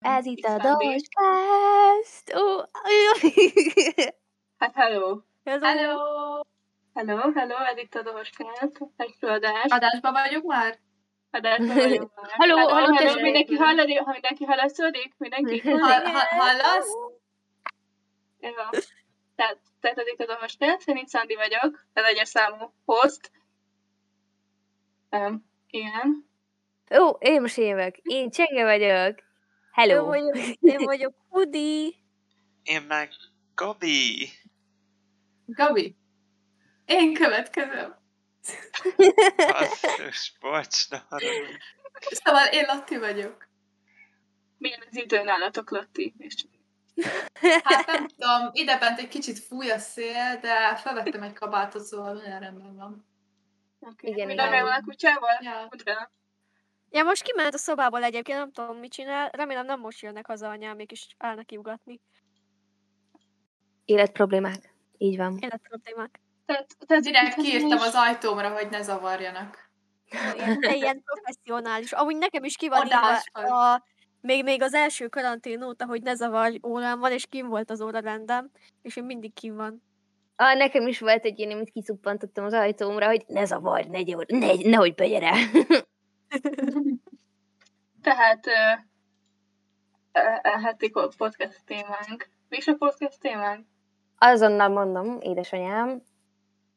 Ez itt a. Doskast! Ó, Hát hello! Ez Hello! Hello, hello, ez itt a Dorskát, egy földás. Adásban vagyunk már? Adásban vagyunk már. Hello, halló, hello, tessék. mindenki hallani, ha mindenki hallaszódik, mindenki Ha, ha, hallasz? Jó. Tehát, tehát ez itt a Dorskát, én itt Szandi vagyok, az egyes számú host. Um, igen. Ó, én most jövök. Én Csenge vagyok. Én Hello. vagyok, én vagyok Hudi. Én meg Gabi. Gabi? Én következem. Basszus, bocs, haragudj. Szóval én Latti vagyok. Milyen az idő nálatok, Lotti? És Hát nem tudom, idebent egy kicsit fúj a szél, de felvettem egy kabátot, szóval minden rendben van. Okay. Igen, Minden igen. megvan a kutyával? Ja. Ja, most kiment a szobából egyébként, nem tudom, mit csinál. Remélem nem most jönnek haza anyámék, és állnak kiugatni. Életproblémák. Így van. Életproblémák. Tehát, tehát Direkt kiírtam az ajtómra, hogy ne zavarjanak. Ilyen, ilyen professzionális. Amúgy nekem is ki van vagy. a, még, még az első karantén óta, hogy ne zavarj órán van, és kim volt az óra rendem, és én mindig kim van. Ah, nekem is volt egy ilyen, amit kiszuppantottam az ajtómra, hogy ne zavarj, ne, gyere, ne, nehogy begyere. Tehát ö, ö, a podcast témánk. Mi is a podcast témánk? Azonnal mondom, édesanyám. Hát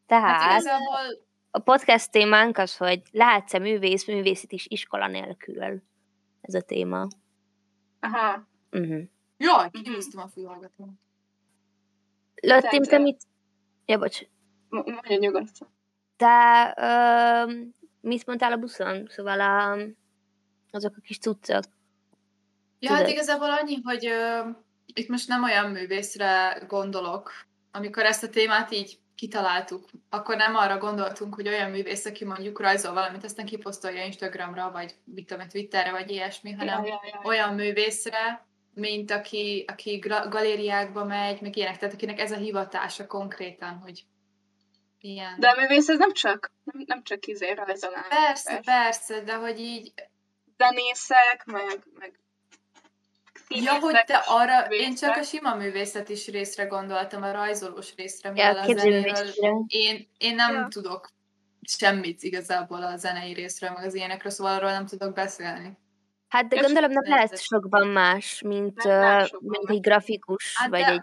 Tehát igazából a podcast témánk az, hogy látsz-e művész, művészet is iskola nélkül. Ez a téma. Aha. Uh-huh. Jaj, kihúztam a fülhallgatómat. Lottim, te mit... Ja, bocs. Mondja nyugodtan. Te ö, mit mondtál a buszon? Szóval a, azok a kis cuccok. Ja, hát igazából annyi, hogy ö, itt most nem olyan művészre gondolok. Amikor ezt a témát így kitaláltuk, akkor nem arra gondoltunk, hogy olyan művész, aki mondjuk rajzol valamit, aztán kiposztolja Instagramra, vagy mit tudom, Twitterre, vagy ilyesmi, hanem Ja, ja, ja. olyan művészre, mint aki, aki galériákba megy, meg ilyenek, tehát akinek ez a hivatása konkrétan, hogy ilyen. De a művész ez nem csak, nem, nem csak izé rajzolás. persze, persze, de hogy így, Zenészek, meg, meg ja, hogy te arra, művészek. én csak a sima művészet is részre gondoltam, a rajzolós részre, Ja, mivel a zenéről, képzőművészre. én, én nem Ja. tudok semmit igazából a zenei részről, meg az ilyenekről, szóval arról nem tudok beszélni. Hát de Ja, gondolom nem lehet sokban más, mint, mint egy grafikus, Hát vagy de- egy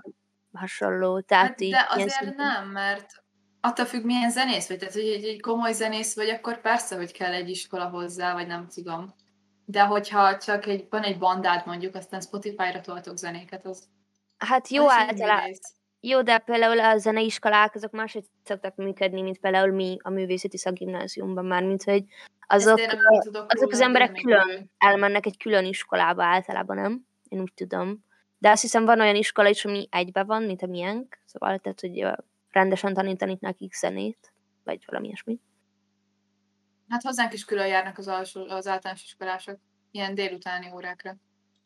hasonló. Tehát Hát, így de azért szinten. nem, mert attól függ, milyen zenész vagy. Tehát, hogy egy, egy komoly zenész vagy, akkor persze, hogy kell egy iskola hozzá, vagy nem tudom. De hogyha csak egy, van egy bandád mondjuk, aztán Spotify-ra toltok zenéket, az Hát jó az általában. Jó, de például a zeneiskolák azok máshogy szoktak működni, mint például mi a művészeti szakgimnáziumban már, mint hogy azok, azok az emberek külön még- elmennek egy külön iskolába általában, nem? Én úgy tudom. De azt hiszem van olyan iskola is, ami egybe van, mint a miénk, szóval tehát, hogy rendesen tanítanak nekik zenét, vagy valami ilyesmi. Hát hozzánk is külön járnak az, alsó, az általános iskolások, ilyen délutáni órákra.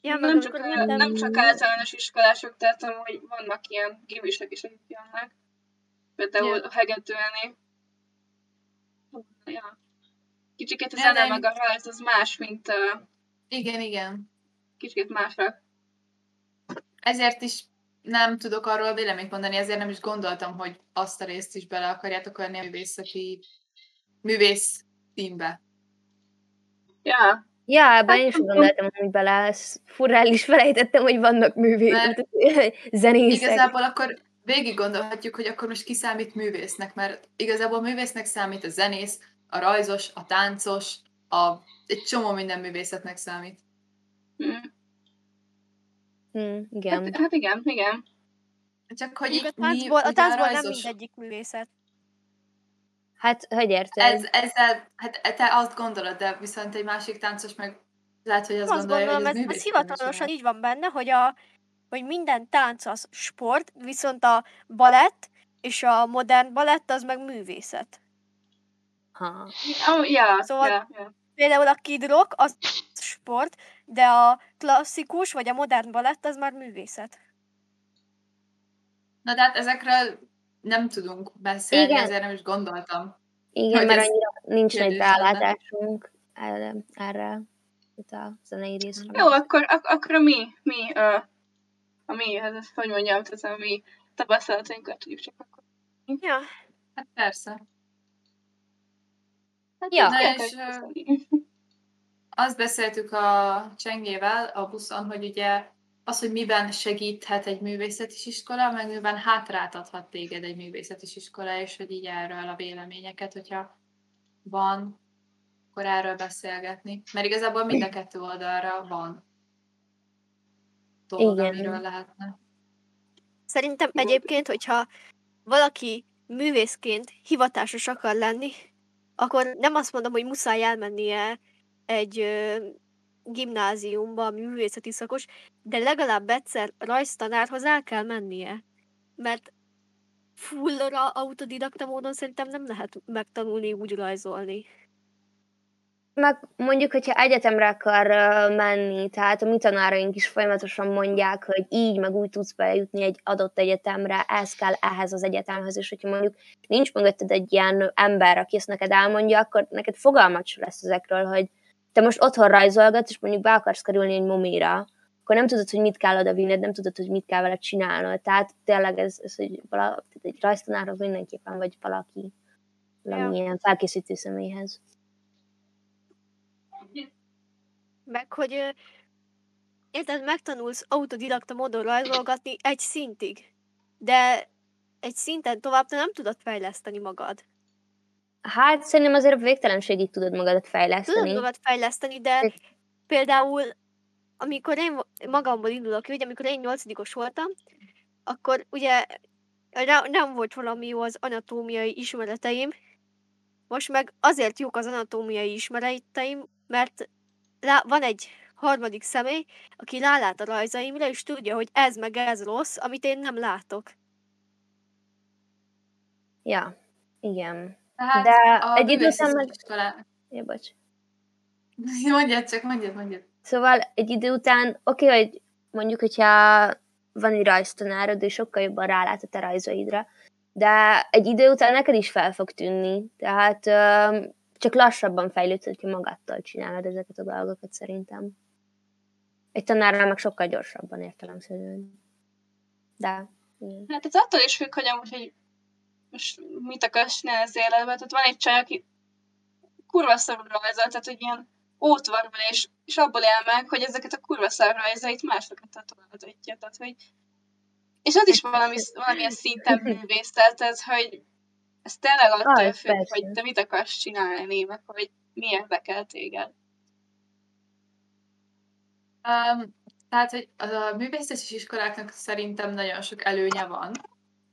Ja, nem, csak, amikor nem, nem csak általános iskolások, tehát hogy vannak ilyen gimisek is, akik jönnek. Például Ja. yeah. hegetőeni. Ja. Kicsikét a zene meg a rajz az más, mint uh, Igen, igen. kicsit másra. Ezért is nem tudok arról véleményt mondani, ezért nem is gondoltam, hogy azt a részt is bele akarjátok venni a művészeti művész címbe. Ja, Ja, ebben én is gondoltam, hogy bele, el is felejtettem, hogy vannak művészek, zenészek. Igazából akkor végig gondolhatjuk, hogy akkor most ki számít művésznek, mert igazából művésznek számít a zenész, a rajzos, a táncos, a, egy csomó minden művészetnek számít. Mm. Igen. hát, hát igen, igen. Csak hogy így a mi, táncból, a ugye táncból nem rajzos- mindegyik művészet. Hát, hogy érted? Ez, ezzel, hát te azt gondolod, de viszont egy másik táncos meg lehet, hogy azt, Azt gondolja, gondolom, hogy ez ez, ez hivatalosan így van benne, hogy, a, hogy minden tánc az sport, viszont a balett és a modern balett az meg művészet. Ha. Oh, ja, Szóval- ja, ja. Például a kid rock az sport, de a klasszikus vagy a modern balett az már művészet. Na de hát ezekről nem tudunk beszélni, Igen. ezért nem is gondoltam. Igen, Hogy mert annyira nincs nagy lenne. rálátásunk erre. erre. a zenei részre. Jó, akkor, ak- akkor a mi, mi, uh, a mi, ez, hogy mondjam, tehát a mi tapasztalatainkat tudjuk csak akkor. Ja, Hát persze. Hát Ja. és. Azt beszéltük a Csengével a buszon, hogy ugye az, hogy miben segíthet egy művészeti iskola, meg miben hátráltathat téged egy művészeti iskola, és hogy így erről a véleményeket, hogyha van, akkor erről beszélgetni. Mert igazából mind a kettő oldalra van dolog, Igen. amiről lehetne. Szerintem egyébként, hogyha valaki művészként hivatásos akar lenni, akkor nem azt mondom, hogy muszáj elmennie egy ö, gimnáziumba, művészeti szakos, de legalább egyszer rajztanárhoz el kell mennie. Mert fullra autodidakta módon szerintem nem lehet megtanulni úgy rajzolni. Meg mondjuk, hogyha egyetemre akar menni, tehát a mi tanáraink is folyamatosan mondják, hogy így, meg úgy tudsz bejutni egy adott egyetemre, ez kell ehhez az egyetemhez, és hogyha mondjuk nincs mögötted egy ilyen ember, aki ezt neked elmondja, akkor neked fogalmat sem lesz ezekről, hogy te most otthon rajzolgatsz, és mondjuk be akarsz kerülni egy momira, akkor nem tudod, hogy mit kell oda vinned, nem tudod, hogy mit kell vele csinálnod. Tehát tényleg ez, ez hogy vala, tehát egy rajztanárhoz mindenképpen vagy valaki valamilyen felkészítő személyhez. Meg, hogy érted, megtanulsz autodidakta módon rajzolgatni egy szintig, de egy szinten tovább te nem tudod fejleszteni magad. Hát szerintem azért végtelenségig tudod magadat Tudod fejleszteni. magad fejleszteni, de például amikor én magamból indulok ki, ugye amikor én nyolcadikos voltam, akkor ugye ne- nem volt valami jó az anatómiai ismereteim, most meg azért jók az anatómiai ismereteim, mert lá- van egy harmadik személy, aki rálát a rajzaimra, és tudja, hogy ez meg ez rossz, amit én nem látok. Ja, igen. Tehát De a egy idő után meg- iskolá- Ja, bocs. Mondjad csak, mondjad, mondjad. Szóval egy idő után, oké, okay, hogy mondjuk, hogyha van egy rajztanárod, és sokkal jobban rálát a te rajzaidra, de egy idő után neked is fel fog tűnni. Tehát öm, csak lassabban fejlődsz, hogyha magadtól csinálod ezeket a dolgokat szerintem. Egy tanárral meg sokkal gyorsabban értelemszerűen. De, igen. Hát ez attól is függ, hogy amúgy, hogy most mit akarsz csinálni az életben. Tehát van egy csaj, aki kurva szarul rajzol, tehát hogy ilyen ótvarban, és, és abból él meg, hogy ezeket a kurva szar rajzait másokat tetováltatja. Tehát, hogy és az is valami, valamilyen szinten művészet, tehát, hogy ez tényleg attól Az, függ, persze. hogy te mit akarsz csinálni, meg hogy mi érdekel téged. Um, tehát, hogy a művészeti iskoláknak szerintem nagyon sok előnye van,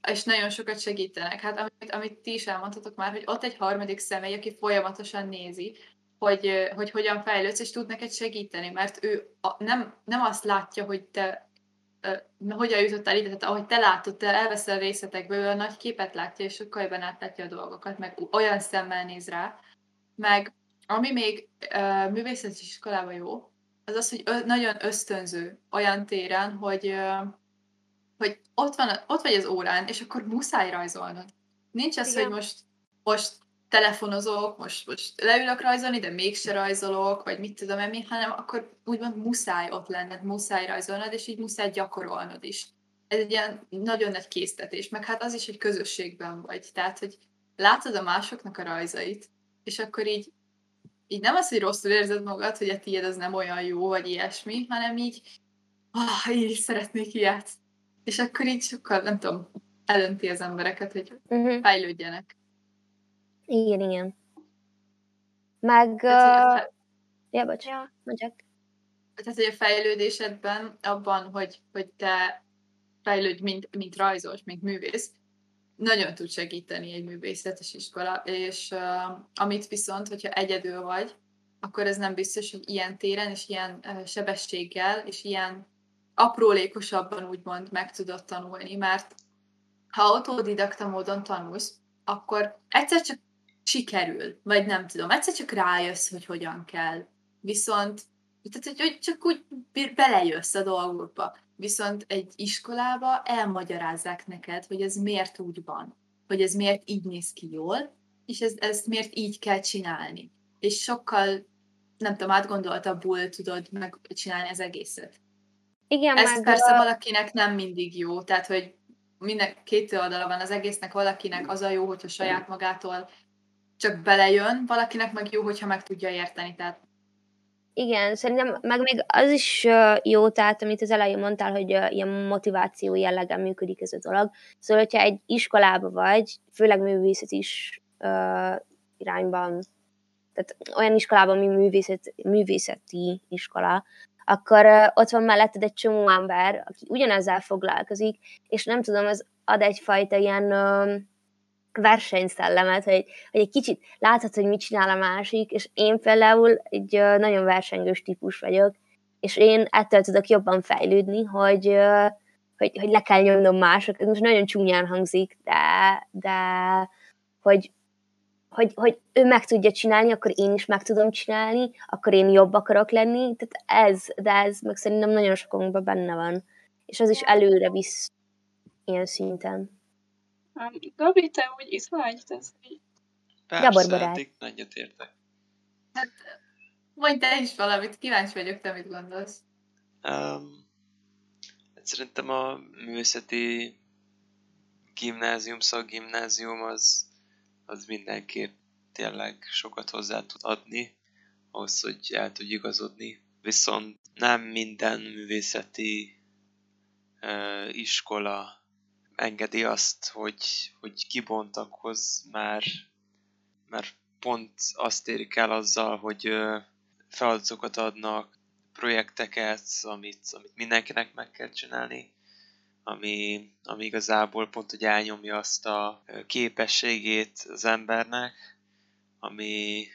és nagyon sokat segítenek. Hát amit, amit ti is elmondhatok már, hogy ott egy harmadik személy, aki folyamatosan nézi, hogy, hogy hogyan fejlődsz, és tud neked segíteni, mert ő a, nem, nem azt látja, hogy te ö, hogyan jutottál ide, tehát ahogy te látod, te elveszel részletekből, a nagy képet látja, és sokkal jobban átlátja a dolgokat, meg olyan szemmel néz rá. Meg ami még ö, művészeti iskolában jó, az az, hogy ö, nagyon ösztönző olyan téren, hogy, ö, hogy ott, van, ott vagy az órán, és akkor muszáj rajzolnod. Nincs az, Igen. hogy most, most telefonozok, most, most leülök rajzolni, de mégse rajzolok, vagy mit tudom én hanem akkor úgymond muszáj ott lenned, muszáj rajzolnod, és így muszáj gyakorolnod is. Ez egy ilyen nagyon nagy késztetés, meg hát az is, hogy közösségben vagy. Tehát, hogy látod a másoknak a rajzait, és akkor így így nem az, hogy rosszul érzed magad, hogy a tiéd az nem olyan jó, vagy ilyesmi, hanem így, ah, én is szeretnék ilyet. És akkor így sokkal, nem tudom, elönti az embereket, hogy Uh-huh. fejlődjenek. Igen, igen. Meg... Tehát, a Uh, fe- ja, bocs, Ja. mondjak. tehát, hogy a fejlődésedben, abban, hogy, hogy te fejlődj, mint, mint rajzos, mint művész, nagyon tud segíteni egy művészetes iskola, és uh, amit viszont, hogyha egyedül vagy, akkor ez nem biztos, hogy ilyen téren és ilyen uh, sebességgel és ilyen aprólékosabban úgymond meg tudod tanulni, mert ha autodidakta módon tanulsz, akkor egyszer csak sikerül, vagy nem tudom, egyszer csak rájössz, hogy hogyan kell. Viszont tehát, hogy, csak úgy be- belejössz a dolgokba. Viszont egy iskolába elmagyarázzák neked, hogy ez miért úgy van, hogy ez miért így néz ki jól, és ez, ezt miért így kell csinálni. És sokkal nem tudom, átgondoltabbul tudod megcsinálni az egészet. Igen, Ez meg persze a- valakinek nem mindig jó, tehát hogy minden két oldala van az egésznek, valakinek az a jó, hogyha saját magától csak belejön, valakinek meg jó, hogyha meg tudja érteni. Tehát Igen, szerintem meg még az is jó, tehát amit az elején mondtál, hogy ilyen motiváció jellegen működik ez a dolog. Szóval, hogyha egy iskolába vagy, főleg művészet is ö, irányban, tehát olyan iskolában, ami művészet, művészeti iskola, akkor ott van melletted egy csomó ember, aki ugyanezzel foglalkozik, és nem tudom, az ad egyfajta ilyen versenyszellemet, hogy, hogy egy kicsit láthatod, hogy mit csinál a másik, és én például egy nagyon versengős típus vagyok, és én ettől tudok jobban fejlődni, hogy, hogy, hogy le kell nyomnom mások, ez most nagyon csúnyán hangzik, de, de hogy, hogy, hogy ő meg tudja csinálni, akkor én is meg tudom csinálni, akkor én jobb akarok lenni, tehát ez, de ez meg szerintem nagyon sokunkban benne van, és az is előre visz ilyen szinten. Gabi, te úgy itt vagy? Ezt így- Gábor Persze, barát. eddig nagyot értek. mondj te is valamit, kíváncsi vagyok, te mit gondolsz. Um, hát szerintem a művészeti gimnázium, szakgimnázium az, az mindenképp tényleg sokat hozzá tud adni, ahhoz, hogy el tudj igazodni. Viszont nem minden művészeti uh, iskola engedi azt, hogy, hogy kibontakoz már, mert pont azt érik el azzal, hogy ö, feladatokat adnak, projekteket, amit, amit mindenkinek meg kell csinálni, ami, ami igazából pont, hogy elnyomja azt a képességét az embernek, ami,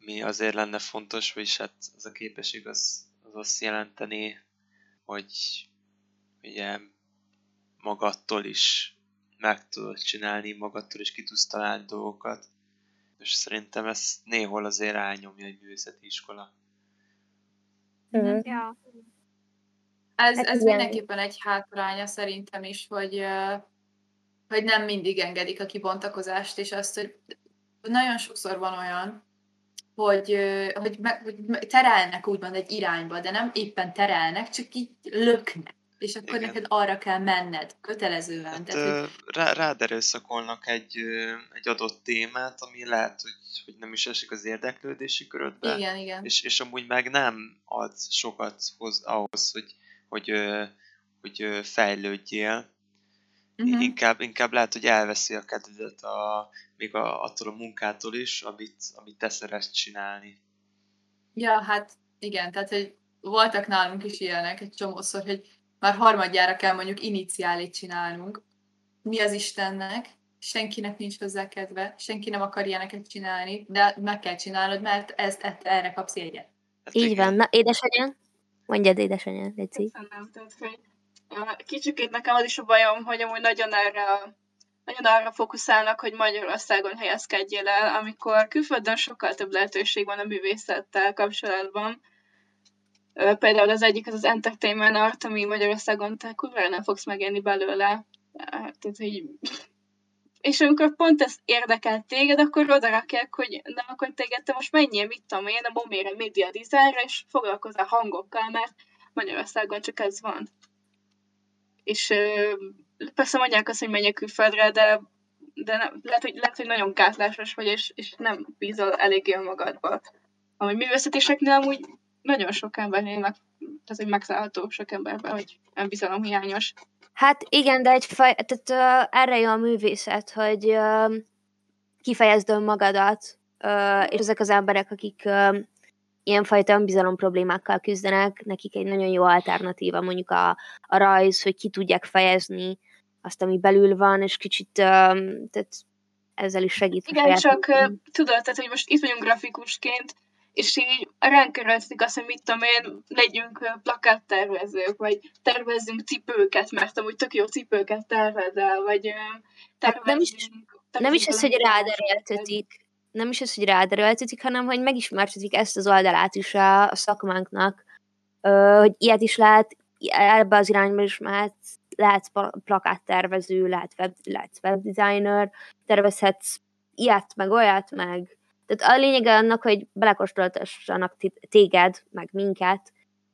ami azért lenne fontos, vagyis hát az a képesség az, az azt jelenteni, hogy ugye magadtól is meg tudod csinálni, magadtól is ki tudsz találni dolgokat, és szerintem ez néhol azért elnyomja egy művészeti iskola. Mhm. Ja. Ez, Hát ez igen. mindenképpen egy hátránya szerintem is, hogy, hogy nem mindig engedik a kibontakozást, és azt, hogy nagyon sokszor van olyan, hogy, hogy, meg, hogy terelnek úgymond egy irányba, de nem éppen terelnek, csak így löknek. És akkor Igen. neked arra kell menned, kötelezően. Hát, Tehát, hogy, rá, rád erőszakolnak egy, egy adott témát, ami lehet, hogy, hogy nem is esik az érdeklődési körödbe, igen, igen. és, és amúgy meg nem ad sokat hoz, ahhoz, hogy, hogy, hogy fejlődjél. Mhm. Inkább, inkább lehet, hogy elveszi a kedvedet a, még a, attól a munkától is, amit, amit te szeretsz csinálni. Ja, hát igen, tehát hogy voltak nálunk is ilyenek egy csomószor, hogy már harmadjára kell mondjuk iniciálit csinálnunk. Mi az Istennek? Senkinek nincs hozzá kedve, senki nem akar ilyeneket csinálni, de meg kell csinálnod, mert ezt, ezt erre kapsz jegyet. Hát Így igen. van. Na, édesanyám? Mondjad, édesanyám, Léci. Köszönöm, tehát, hogy kicsikét nekem az is a bajom, hogy amúgy nagyon erre, nagyon arra fókuszálnak, hogy Magyarországon helyezkedjél el, amikor külföldön sokkal több lehetőség van a művészettel kapcsolatban. Például az egyik az az entertainment art, ami Magyarországon te kurvára nem fogsz megélni belőle. Tehát, hogy... És amikor pont ez érdekel téged, akkor oda rakják, hogy na akkor téged te most menjél, mit tudom én, a Momére Media Designra, és foglalkozzál hangokkal, mert Magyarországon csak ez van. És ö, persze mondják azt, hogy menjek külföldre, de, de nem, lehet, hogy, lehet, hogy nagyon gátlásos vagy, és, és nem bízol eléggé magadba. Ami művészetéseknél amúgy nagyon sok embernél meg, tehát, hogy megszállható sok emberben, hogy önbizalom hiányos. Hát igen, de egy faj, tehát uh, erre jó a művészet, hogy uh, kifejezd önmagadat, uh, és ezek az emberek, akik uh, ilyenfajta önbizalom problémákkal küzdenek, nekik egy nagyon jó alternatíva mondjuk a, a rajz, hogy ki tudják fejezni azt, ami belül van, és kicsit um, tehát ezzel is segít. Igen, csak munkán. tudod, tehát, hogy most itt vagyunk grafikusként, és így ránk keresztik azt, hogy mit tudom én, legyünk plakáttervezők, vagy tervezzünk cipőket, mert amúgy tök jó cipőket tervezel, vagy Hát nem is-. Nem is ez, hogy tervezzünk rád valami erőltetik, nem is ez, hogy rád erőltetik, hanem hogy megismertetik ezt az oldalát is a, a szakmánknak, ö, hogy ilyet is lehet, ebbe az irányba is mehet, lehet pla- plakáttervező, lehet, web, lehet webdesigner, tervezhetsz ilyet, meg olyat, meg Tehát a lényege annak, hogy belekóstoltassanak téged, meg minket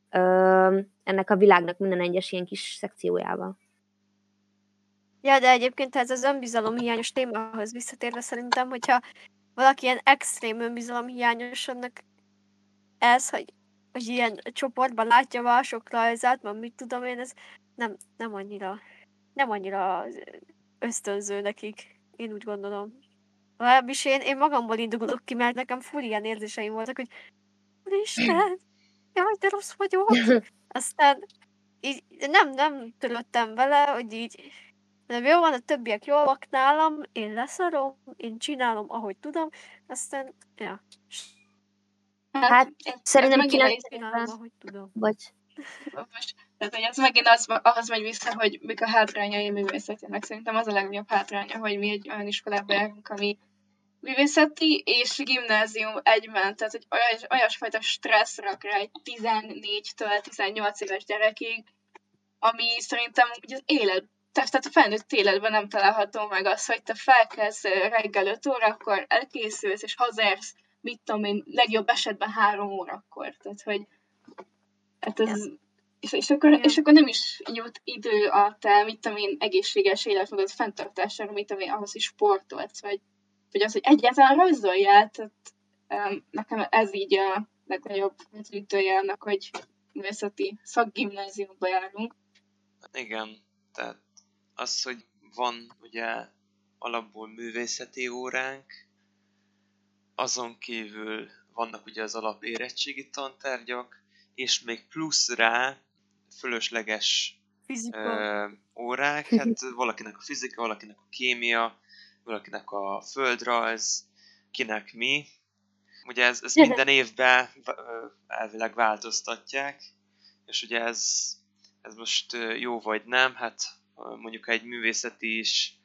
ö, ennek a világnak minden egyes ilyen kis szekciójába. Ja, de egyébként ez az önbizalom hiányos témához visszatérve szerintem, hogyha valaki ilyen extrém önbizalom hiányos, annak ez, hogy, hogy ilyen csoportban látja a sok rajzát, mert mit tudom én, ez nem, nem annyira, nem annyira ösztönző nekik, én úgy gondolom. Legalábbis én, én magamból indulok ki, mert nekem full ilyen érzéseim voltak, hogy Úristen, jaj, de rossz vagyok. Aztán így nem, nem töröttem vele, hogy így nem jó van, a többiek jól vak nálam, én leszarom, én csinálom, ahogy tudom, aztán, ja. Hát, hát szerintem csinálom, ahogy tudom. Vagy. Most, tehát, hogy ez megint az, ahhoz megy vissza, hogy mik a hátrányai művészetének. Szerintem az a legnagyobb hátránya, hogy mi egy olyan iskolába járunk, ami művészeti és gimnázium egyben, tehát hogy olyas, olyasfajta stressz rak rá egy 14-től 18 éves gyerekig, ami szerintem ugye az élet, tehát a felnőtt életben nem található meg az, hogy te felkelsz reggel 5 órakor, elkészülsz és hazérsz, mit tudom én, legjobb esetben 3 órakor. Tehát, hogy hát ez, és, és, akkor, és akkor nem is jut idő a te, mit tudom én, egészséges életmódot fenntartására, mit tudom én, ahhoz is sportolsz, vagy vagy az, hogy egyáltalán rajzoljál, tehát um, nekem ez így a legnagyobb ütője annak, hogy művészeti szakgimnáziumba járunk. Igen, tehát az, hogy van ugye alapból művészeti óránk, azon kívül vannak ugye az alapérettségi tantárgyak, és még plusz rá fölösleges Ö, órák, hát valakinek a fizika, valakinek a kémia, valakinek a földrajz, kinek mi. Ugye ez, ez minden évben elvileg változtatják, és ugye ez, ez most jó vagy nem, hát mondjuk egy művészeti is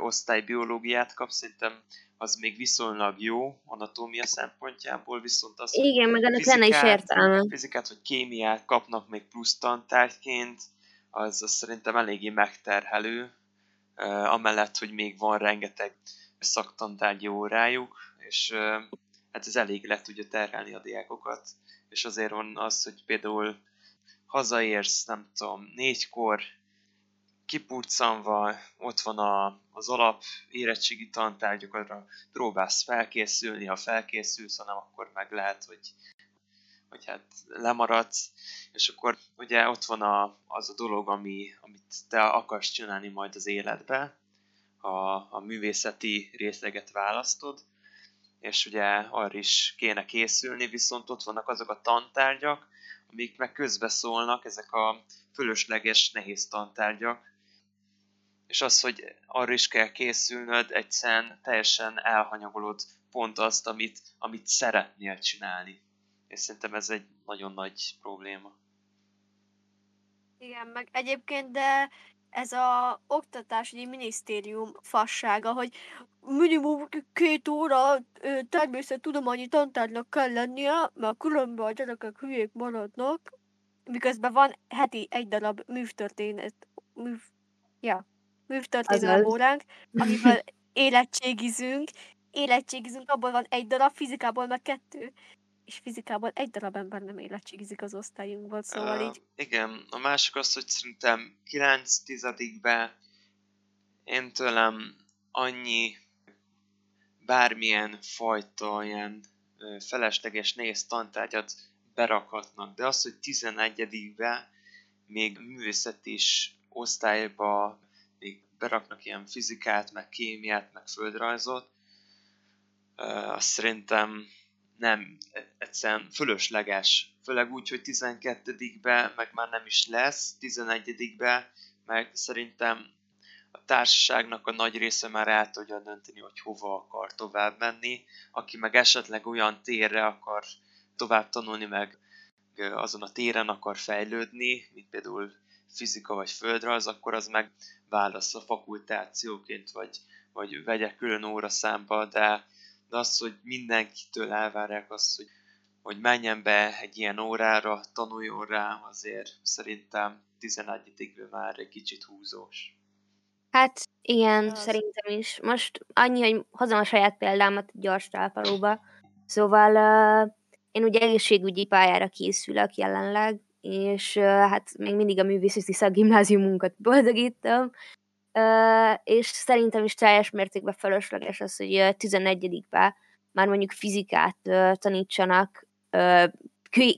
osztály biológiát kap, szerintem az még viszonylag jó anatómia szempontjából, viszont az, Igen, meg ennek lenne is értelme. Fizikát vagy kémiát kapnak még plusz tantárgyként, az, az szerintem eléggé megterhelő, amellett, hogy még van rengeteg szaktantárgyi órájuk, és hát ez elég le tudja terhelni a diákokat, és azért van az, hogy például hazaérsz, nem tudom, négykor, kipuccanva, ott van a, az alap érettségi tantárgyakra, próbálsz felkészülni, ha felkészülsz, hanem akkor meg lehet, hogy hogy hát lemaradsz, és akkor ugye ott van a, az a dolog, ami, amit te akarsz csinálni majd az életbe, a, a művészeti részleget választod, és ugye arra is kéne készülni, viszont ott vannak azok a tantárgyak, amik meg közbeszólnak, ezek a fölösleges, nehéz tantárgyak, és az, hogy arra is kell készülnöd, egyszerűen teljesen elhanyagolod pont azt, amit, amit szeretnél csinálni és szerintem ez egy nagyon nagy probléma. Igen, meg egyébként, de ez a oktatási minisztérium fassága, hogy minimum két óra természettudományi tantárnak kell lennie, mert különben a gyerekek hülyék maradnak, miközben van heti egy darab művtörténet, műv, ja, művtörténet óránk, amivel érettségizünk, érettségizünk, abból van egy darab, fizikából meg kettő és fizikából egy darab ember nem érettségizik az osztályunkból, szóval uh, így... Igen, a másik az, hogy szerintem 9 tizedikbe én tőlem annyi bármilyen fajta ilyen felesleges néz tantárgyat berakhatnak, de az, hogy 11-be még művészet is osztályba még beraknak ilyen fizikát, meg kémiát, meg földrajzot, azt szerintem nem, egyszerűen fölösleges. Főleg úgy, hogy 12-be meg már nem is lesz, 11-be meg szerintem a társaságnak a nagy része már el tudja dönteni, hogy hova akar tovább menni, aki meg esetleg olyan térre akar tovább tanulni, meg azon a téren akar fejlődni, mint például fizika vagy földrajz, akkor az meg válasz a fakultációként, vagy, vagy vegye külön óra számba, de de az, hogy mindenkitől elvárják azt, hogy, hogy menjen be egy ilyen órára, tanuljon rá, azért szerintem 11 már egy kicsit húzós. Hát igen, az. szerintem is. Most annyi, hogy hozom a saját példámat gyors talpalóba. Szóval uh, én ugye egészségügyi pályára készülök jelenleg, és uh, hát még mindig a művészeti szakgimnáziumunkat boldogítom, és szerintem is teljes mértékben felesleges az, hogy uh, 11-ben már mondjuk fizikát tanítsanak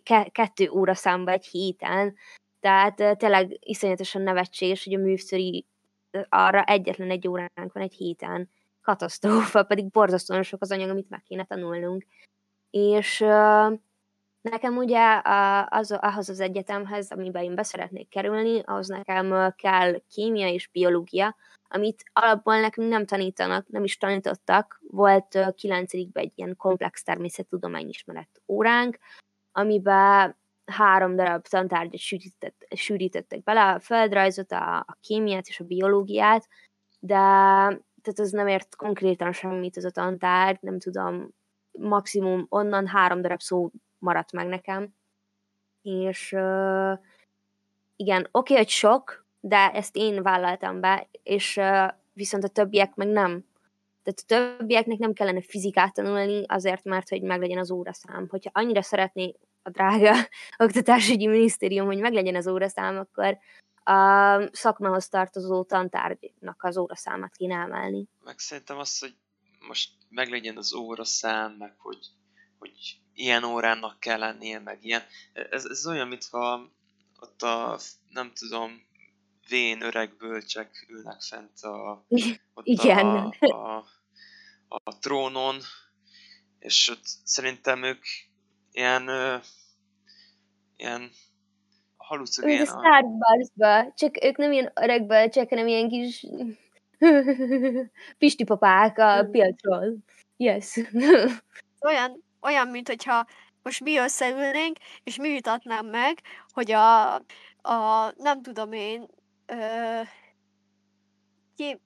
ke- kettő óra számba egy héten, tehát tényleg iszonyatosan nevetséges, hogy a művszöri arra egyetlen egy óránk van egy héten. Katasztrófa, pedig borzasztóan sok az anyag, amit meg kéne tanulnunk. És uh, nekem ugye az, ahhoz az egyetemhez, amiben én beszeretnék kerülni, ahhoz nekem kell kémia és biológia, amit alapból nekünk nem tanítanak, nem is tanítottak. Volt kilencedikben egy ilyen komplex természettudományismeret óránk, amiben három darab tantárgyat sűrített, sűrítettek bele, a földrajzot, a, a kémiát és a biológiát, de tehát ez nem ért konkrétan semmit ez a tantárgy, nem tudom, maximum onnan három darab szó maradt meg nekem. És uh, igen, oké, okay, hogy sok, de ezt én vállaltam be, és uh, viszont a többiek meg nem. Tehát a többieknek nem kellene fizikát tanulni azért, mert hogy meglegyen az óraszám. Hogyha annyira szeretné a drága oktatásügyi minisztérium, hogy meglegyen az óraszám, akkor a szakmához tartozó tantárgynak az óraszámát kéne emelni. Meg szerintem az, hogy most meglegyen az óraszám, meg hogy, hogy ilyen órának kell lennie, meg ilyen. Ez, ez olyan, mintha ott a, nem tudom, vén öreg bölcsek ülnek fent a, ott Igen. A, a, a, trónon, és ott szerintem ők ilyen, ilyen halucinogén. Mint a Starbucksba, csak ők nem ilyen öreg bölcsek, hanem ilyen kis pisti papák a piacról. Yes. Olyan, olyan, mint hogyha most mi összeülnénk, és mi vitatnám meg, hogy a, a nem tudom én, ö, ki,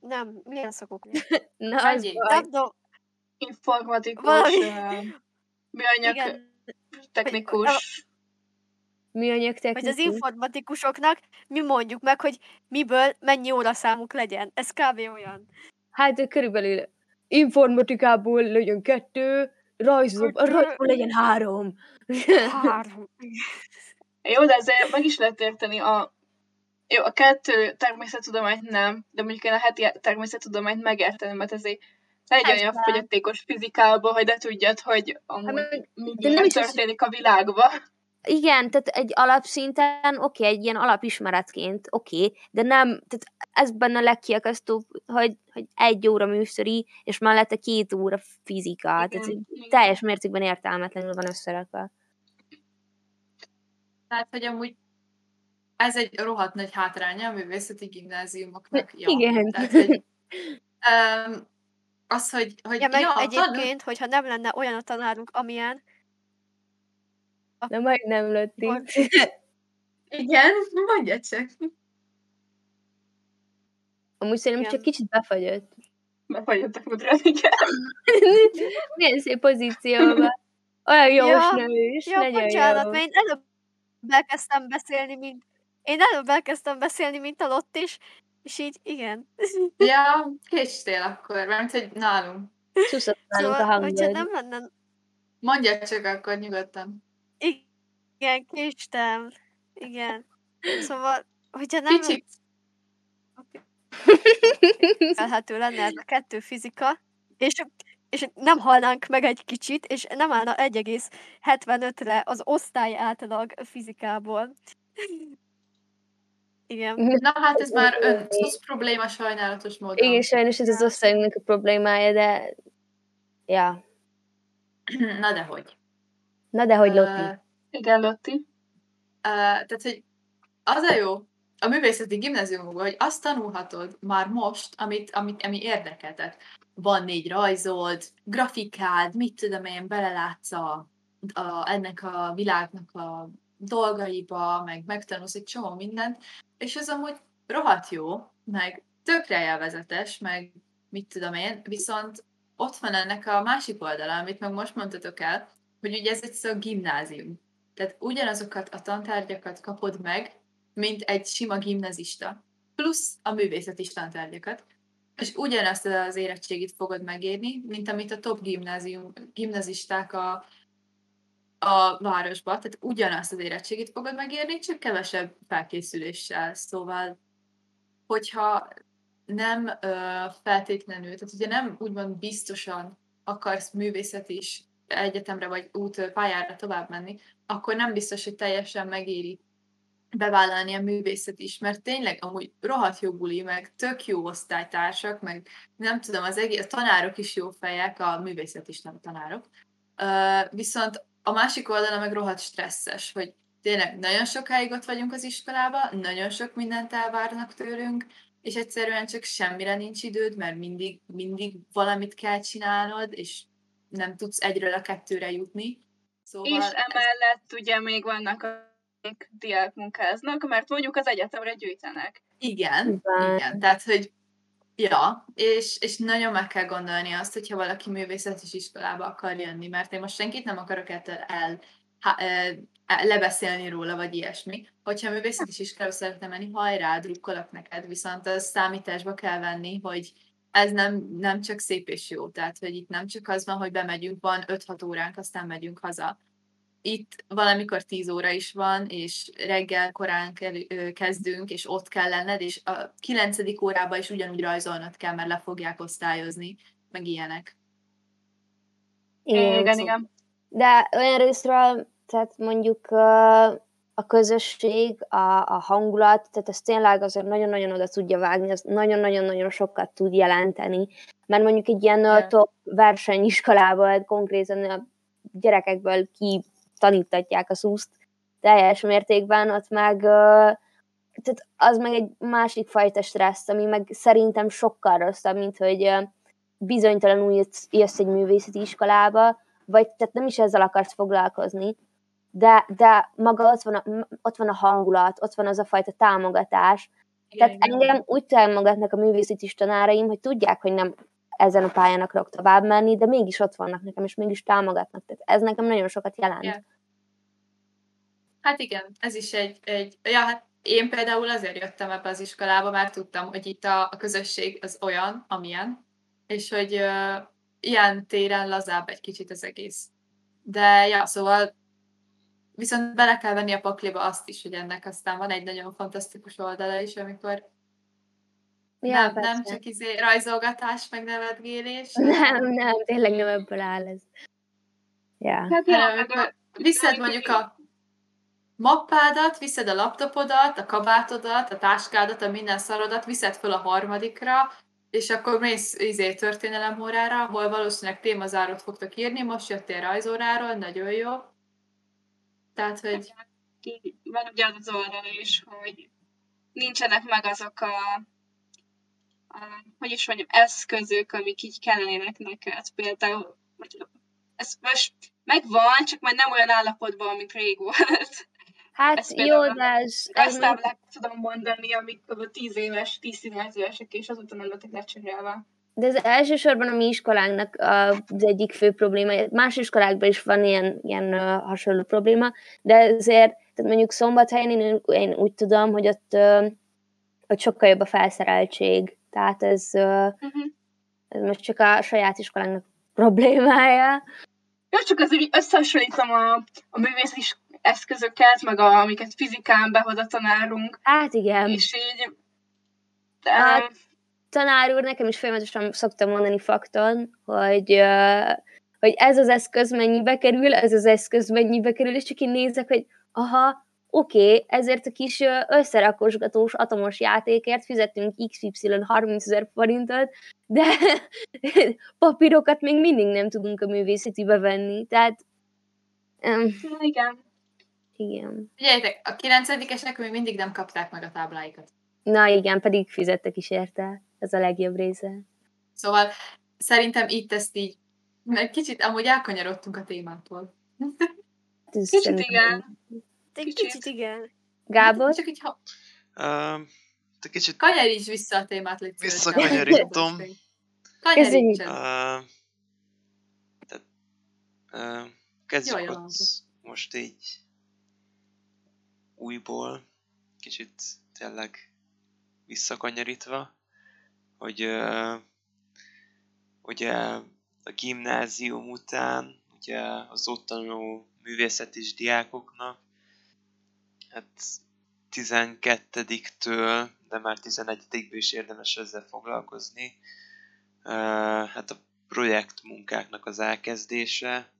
nem, milyen szakok? Na, az baj. Nem tudom, Informatikus, Valami- műanyag igen, technikus. Műanyag hogy az technikus. informatikusoknak mi mondjuk meg, hogy miből mennyi óraszámuk legyen. Ez kb. olyan. Hát körülbelül informatikából legyen kettő, rajzol, a rajzból legyen három. Három. Jó, de ezért meg is lehet érteni a jó, a kettő természettudományt nem, de mondjuk én a heti természettudományt megérteném, mert ezért ne egy olyan fogyatékos fizikába, hogy ne tudjad, hogy amúgy Hát mi de történik a világban. Igen, tehát egy alapszinten, oké, okay, egy ilyen alapismeretként, oké, okay, de nem, tehát ez benne a legkiakasztóbb, hogy, hogy egy óra műszeri, és mellette két óra fizika, igen, tehát Igen, teljes mértékben értelmetlenül van összerakva. Tehát, hogy amúgy ez egy rohadt nagy hátránya a művészeti gimnáziumoknak. Ja. Igen. Tehát, hogy, um, az, hogy, hogy Ja, meg ja, egyébként, hogyha nem lenne olyan a tanárunk, amilyen, De majd nem. Akkor- Igen, mondja csak. Amúgy szerintem Igen. csak kicsit befagyott. Befagyottak ugrani kell. Milyen szép pozícióban. Olyan jó Ja, ja, nős, Ja, nagyon bocsánat, jó. mert én előbb elkezdtem beszélni, mint... Én előbb elkezdtem beszélni, mint a Lott is, és így igen. Ja, késtél akkor, mert hogy nálunk. Csúszott nálunk a Szóval, hogyha hangod. nem lenne... Mondja csak akkor nyugodtan. Igen, késtem. Igen. Szóval, hogyha nem Kicsit. elhető lenne ez a kettő fizika, és, és nem halnánk meg egy kicsit, és nem állna 1,75-re az osztály átlag fizikából. Igen. Na hát ez már ön probléma sajnálatos módon. Igen, sajnos ez az osztályunknak a problémája, de... Ja. Na de hogy. Na de hogy Ö, Lotti? Igen, Lotti. Ö, tehát, hogy az a jó a művészeti gimnáziumokban, hogy azt tanulhatod már most, amit, amit, ami érdekel. Van négy rajzold, grafikád, mit tudom én, belelátsz a, a, ennek a világnak a dolgaiba, meg megtanulsz egy csomó mindent, és ez amúgy rohadt jó, meg tökre élvezetes, meg mit tudom én, viszont ott van ennek a másik oldala, amit meg most mondtatok el, hogy ugye ez egy szó gimnázium. Tehát ugyanazokat a tantárgyakat kapod meg, mint egy sima gimnazista, plusz a művészeti tantárgyakat. és ugyanezt az érettségit fogod megérni, mint amit a top gimnázium, gimnazisták a, a városba, tehát ugyanazt az érettségit fogod megérni, csak kevesebb felkészüléssel. Szóval, hogyha nem ö, feltétlenül, tehát ugye nem úgymond biztosan akarsz művészet is egyetemre vagy út pályára tovább menni, akkor nem biztos, hogy teljesen megéri bevállalni a művészet is, mert tényleg amúgy rohadt jó buli, meg tök jó osztálytársak, meg nem tudom, az egész, a tanárok is jó fejek, a művészet is nem tanárok. Uh, viszont a másik oldala meg rohadt stresszes, hogy tényleg nagyon sokáig ott vagyunk az iskolába, nagyon sok mindent elvárnak tőlünk, és egyszerűen csak semmire nincs időd, mert mindig, mindig valamit kell csinálnod, és nem tudsz egyről a kettőre jutni. Szóval és emellett ez... ugye még vannak akik diák munkáznak, mert mondjuk az egyetemre gyűjtenek. Igen, igen, igen. tehát hogy Ja, és, és nagyon meg kell gondolni azt, hogyha valaki művészetes iskolába akar jönni, mert én most senkit nem akarok ettől el, ha, e, lebeszélni róla, vagy ilyesmi. Hogyha művészetes iskolába szeretne menni, hajrá, drukkolok neked, viszont az számításba kell venni, hogy ez nem, nem csak szép és jó, tehát hogy itt nem csak az van, hogy bemegyünk, van 5-6 óránk, aztán megyünk haza, itt valamikor 10 óra is van, és reggel korán kezdünk, és ott kell lenned, és a 9. órában is ugyanúgy rajzolnod kell, mert le fogják osztályozni, meg ilyenek. Igen, igen. igen. De olyan részről, tehát mondjuk a közösség, a, a hangulat, tehát ez tényleg azért nagyon-nagyon oda tudja vágni, az nagyon-nagyon-nagyon sokat tud jelenteni. Mert mondjuk egy ilyen yeah. top versenyiskolában konkrétan a gyerekekből ki tanítatják a szúzt teljes mértékben, ott meg tehát az meg egy másik fajta stressz, ami meg szerintem sokkal rosszabb, mint hogy bizonytalanul jössz, jössz egy művészeti iskolába, vagy tehát nem is ezzel akarsz foglalkozni, de, de maga ott van, a, ott van a hangulat, ott van az a fajta támogatás. Igen, tehát igen. engem úgy támogatnak a művészeti tanáraim, hogy tudják, hogy nem ezen a pályán akarok tovább menni, de mégis ott vannak nekem, és mégis támogatnak. Tehát ez nekem nagyon sokat jelent. Yeah. Hát igen, ez is egy, egy ja, hát én például azért jöttem ebbe az iskolába, mert tudtam, hogy itt a, a közösség az olyan, amilyen, és hogy uh, ilyen téren lazább egy kicsit az egész. De ja, szóval viszont bele kell venni a pakliba azt is, hogy ennek aztán van egy nagyon fantasztikus oldala is, amikor Ja, nem, nem csak izé rajzolgatás, meg nevetgélés. Nem, nem, tényleg nem ebből áll ez. Ja. Hát, ja, amikor viszed mondjuk a mappádat, viszed a laptopodat, a kabátodat, a táskádat, a minden szarodat, viszed fel a harmadikra, és akkor mész izé, történelem órára, ahol valószínűleg témazárót fogtok írni, most jöttél rajzóráról, nagyon jó. Tehát, hogy... Van ugye az oldal is, hogy nincsenek meg azok a, a hogy is mondjam, eszközök, amik így kellenének neked. Például, ez most megvan, csak már nem olyan állapotban, mint rég volt. Hát ezt jó, de ez... Ezt nem tudom mondani, amik a 10 éves, 10 évesek, és azóta nem lettek lecserélve. De ez elsősorban a mi iskolánknak az egyik fő probléma. Más iskolákban is van ilyen, ilyen hasonló probléma, de ezért, tehát mondjuk Szombathelyen én, én úgy tudom, hogy ott, ott sokkal jobb a felszereltség. Tehát ez, uh, uh-huh. ez most csak a saját iskolánknak problémája. Jó, csak azért összehasonlítom a, a művész eszközöket, meg a, amiket fizikán behoz a tanárunk. Hát igen. És így... De... Hát, tanár úr nekem is folyamatosan szoktam mondani fakton, hogy, hogy ez az eszköz mennyibe kerül, ez az eszköz mennyibe kerül, és csak én nézek, hogy aha, oké, okay, ezért a kis összerakosgatós atomos játékért fizetünk XY 30 ezer forintot, de papírokat még mindig nem tudunk a művészetibe venni, tehát... Um, Igen. Igen. Figyeljetek, a kilencedikesek még mindig nem kapták meg a tábláikat. Na igen, pedig fizettek is érte. Ez a legjobb része. Szóval szerintem itt ezt így, mert kicsit amúgy elkanyarodtunk a témától. kicsit igen. Kicsit. kicsit igen. Gábor? Csak így, ha... Uh, te kicsit... Kanyaríts vissza a témát, légy Visszakanyarítom. Kanyaríts. Uh, tehát, uh, kezdjük Jaj, ott most így újból, kicsit tényleg visszakanyarítva. Hogy ö, ugye a gimnázium után ugye az ott tanuló művészetis diákoknak hát 12-től, de már 11-ből is érdemes ezzel foglalkozni. Hát a projektmunkáknak az elkezdése,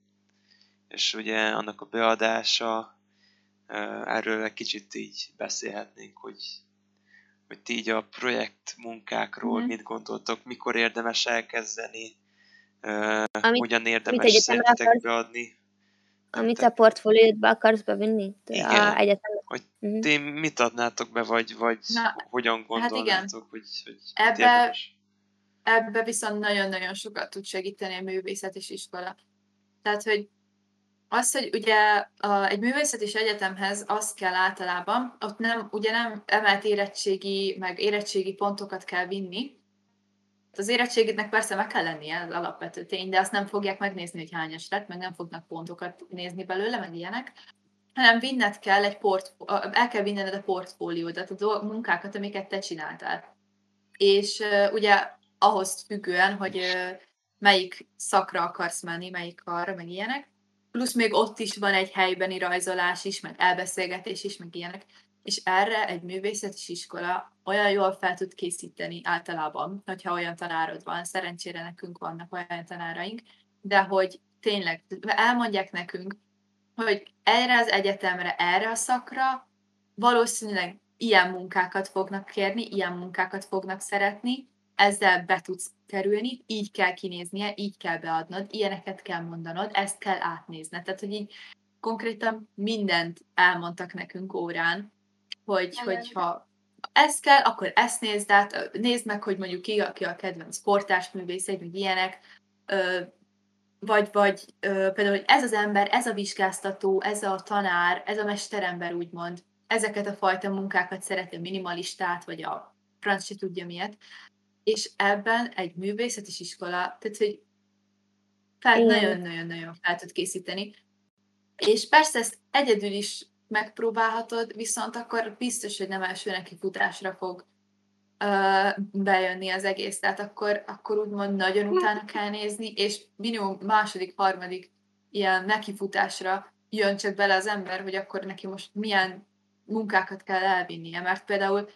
és ugye annak a beadása, erről egy kicsit így beszélhetnénk, hogy, hogy ti így a projektmunkákról mm. mit gondoltok, mikor érdemes elkezdeni, amit, hogyan érdemes szerintetek beadni. Amit a portfóliódba akarsz bevinni? Igen. A egyetemre. Hogy uh-huh. ti mit adnátok be, vagy, vagy Na, hogyan gondolnátok, hát igen. hogy, hogy ebbe, ebbe viszont nagyon-nagyon sokat tud segíteni a művészet és iskola. Tehát, hogy az, hogy ugye a, egy művészeti egyetemhez az kell általában, ott nem, ugye nem emelt érettségi, meg érettségi pontokat kell vinni, az érettségednek persze meg kell lennie, az alapvető tény, de azt nem fogják megnézni, hogy hányas lett, meg nem fognak pontokat nézni belőle, meg ilyenek, hanem vinned kell egy port, el kell vinned a portfóliódat, a munkákat, amiket te csináltál. És uh, ugye ahhoz függően, hogy uh, melyik szakra akarsz menni, melyik arra, meg ilyenek. Plusz még ott is van egy helybeni rajzolás is, meg elbeszélgetés is, meg ilyenek. És erre egy művészeti iskola olyan jól fel tud készíteni általában, hogyha olyan tanárod van, szerencsére nekünk vannak olyan tanáraink, de hogy tényleg elmondják nekünk, hogy erre az egyetemre, erre a szakra valószínűleg ilyen munkákat fognak kérni, ilyen munkákat fognak szeretni, ezzel be tudsz kerülni, így kell kinéznie, így kell beadnod, ilyeneket kell mondanod, ezt kell átnézned. Tehát, hogy így konkrétan mindent elmondtak nekünk órán, hogy, hogyha ez kell, akkor ezt nézd át, nézd meg, hogy mondjuk ki, ki a kedvenc sportásművész, egy ilyenek, vagy, vagy például, hogy ez az ember, ez a vizsgáztató, ez a tanár, ez a mesterember úgymond, ezeket a fajta munkákat szereti, a minimalistát, vagy a franc se tudja miért, és ebben egy művészeti iskola, tehát, hogy fel, nagyon-nagyon-nagyon fel tud készíteni. És persze ezt egyedül is megpróbálhatod, viszont akkor biztos, hogy nem első neki futásra fog uh, bejönni az egész. Tehát akkor, akkor úgymond nagyon utána kell nézni, és minimum második, harmadik ilyen nekifutásra jön csak bele az ember, hogy akkor neki most milyen munkákat kell elvinnie. Mert például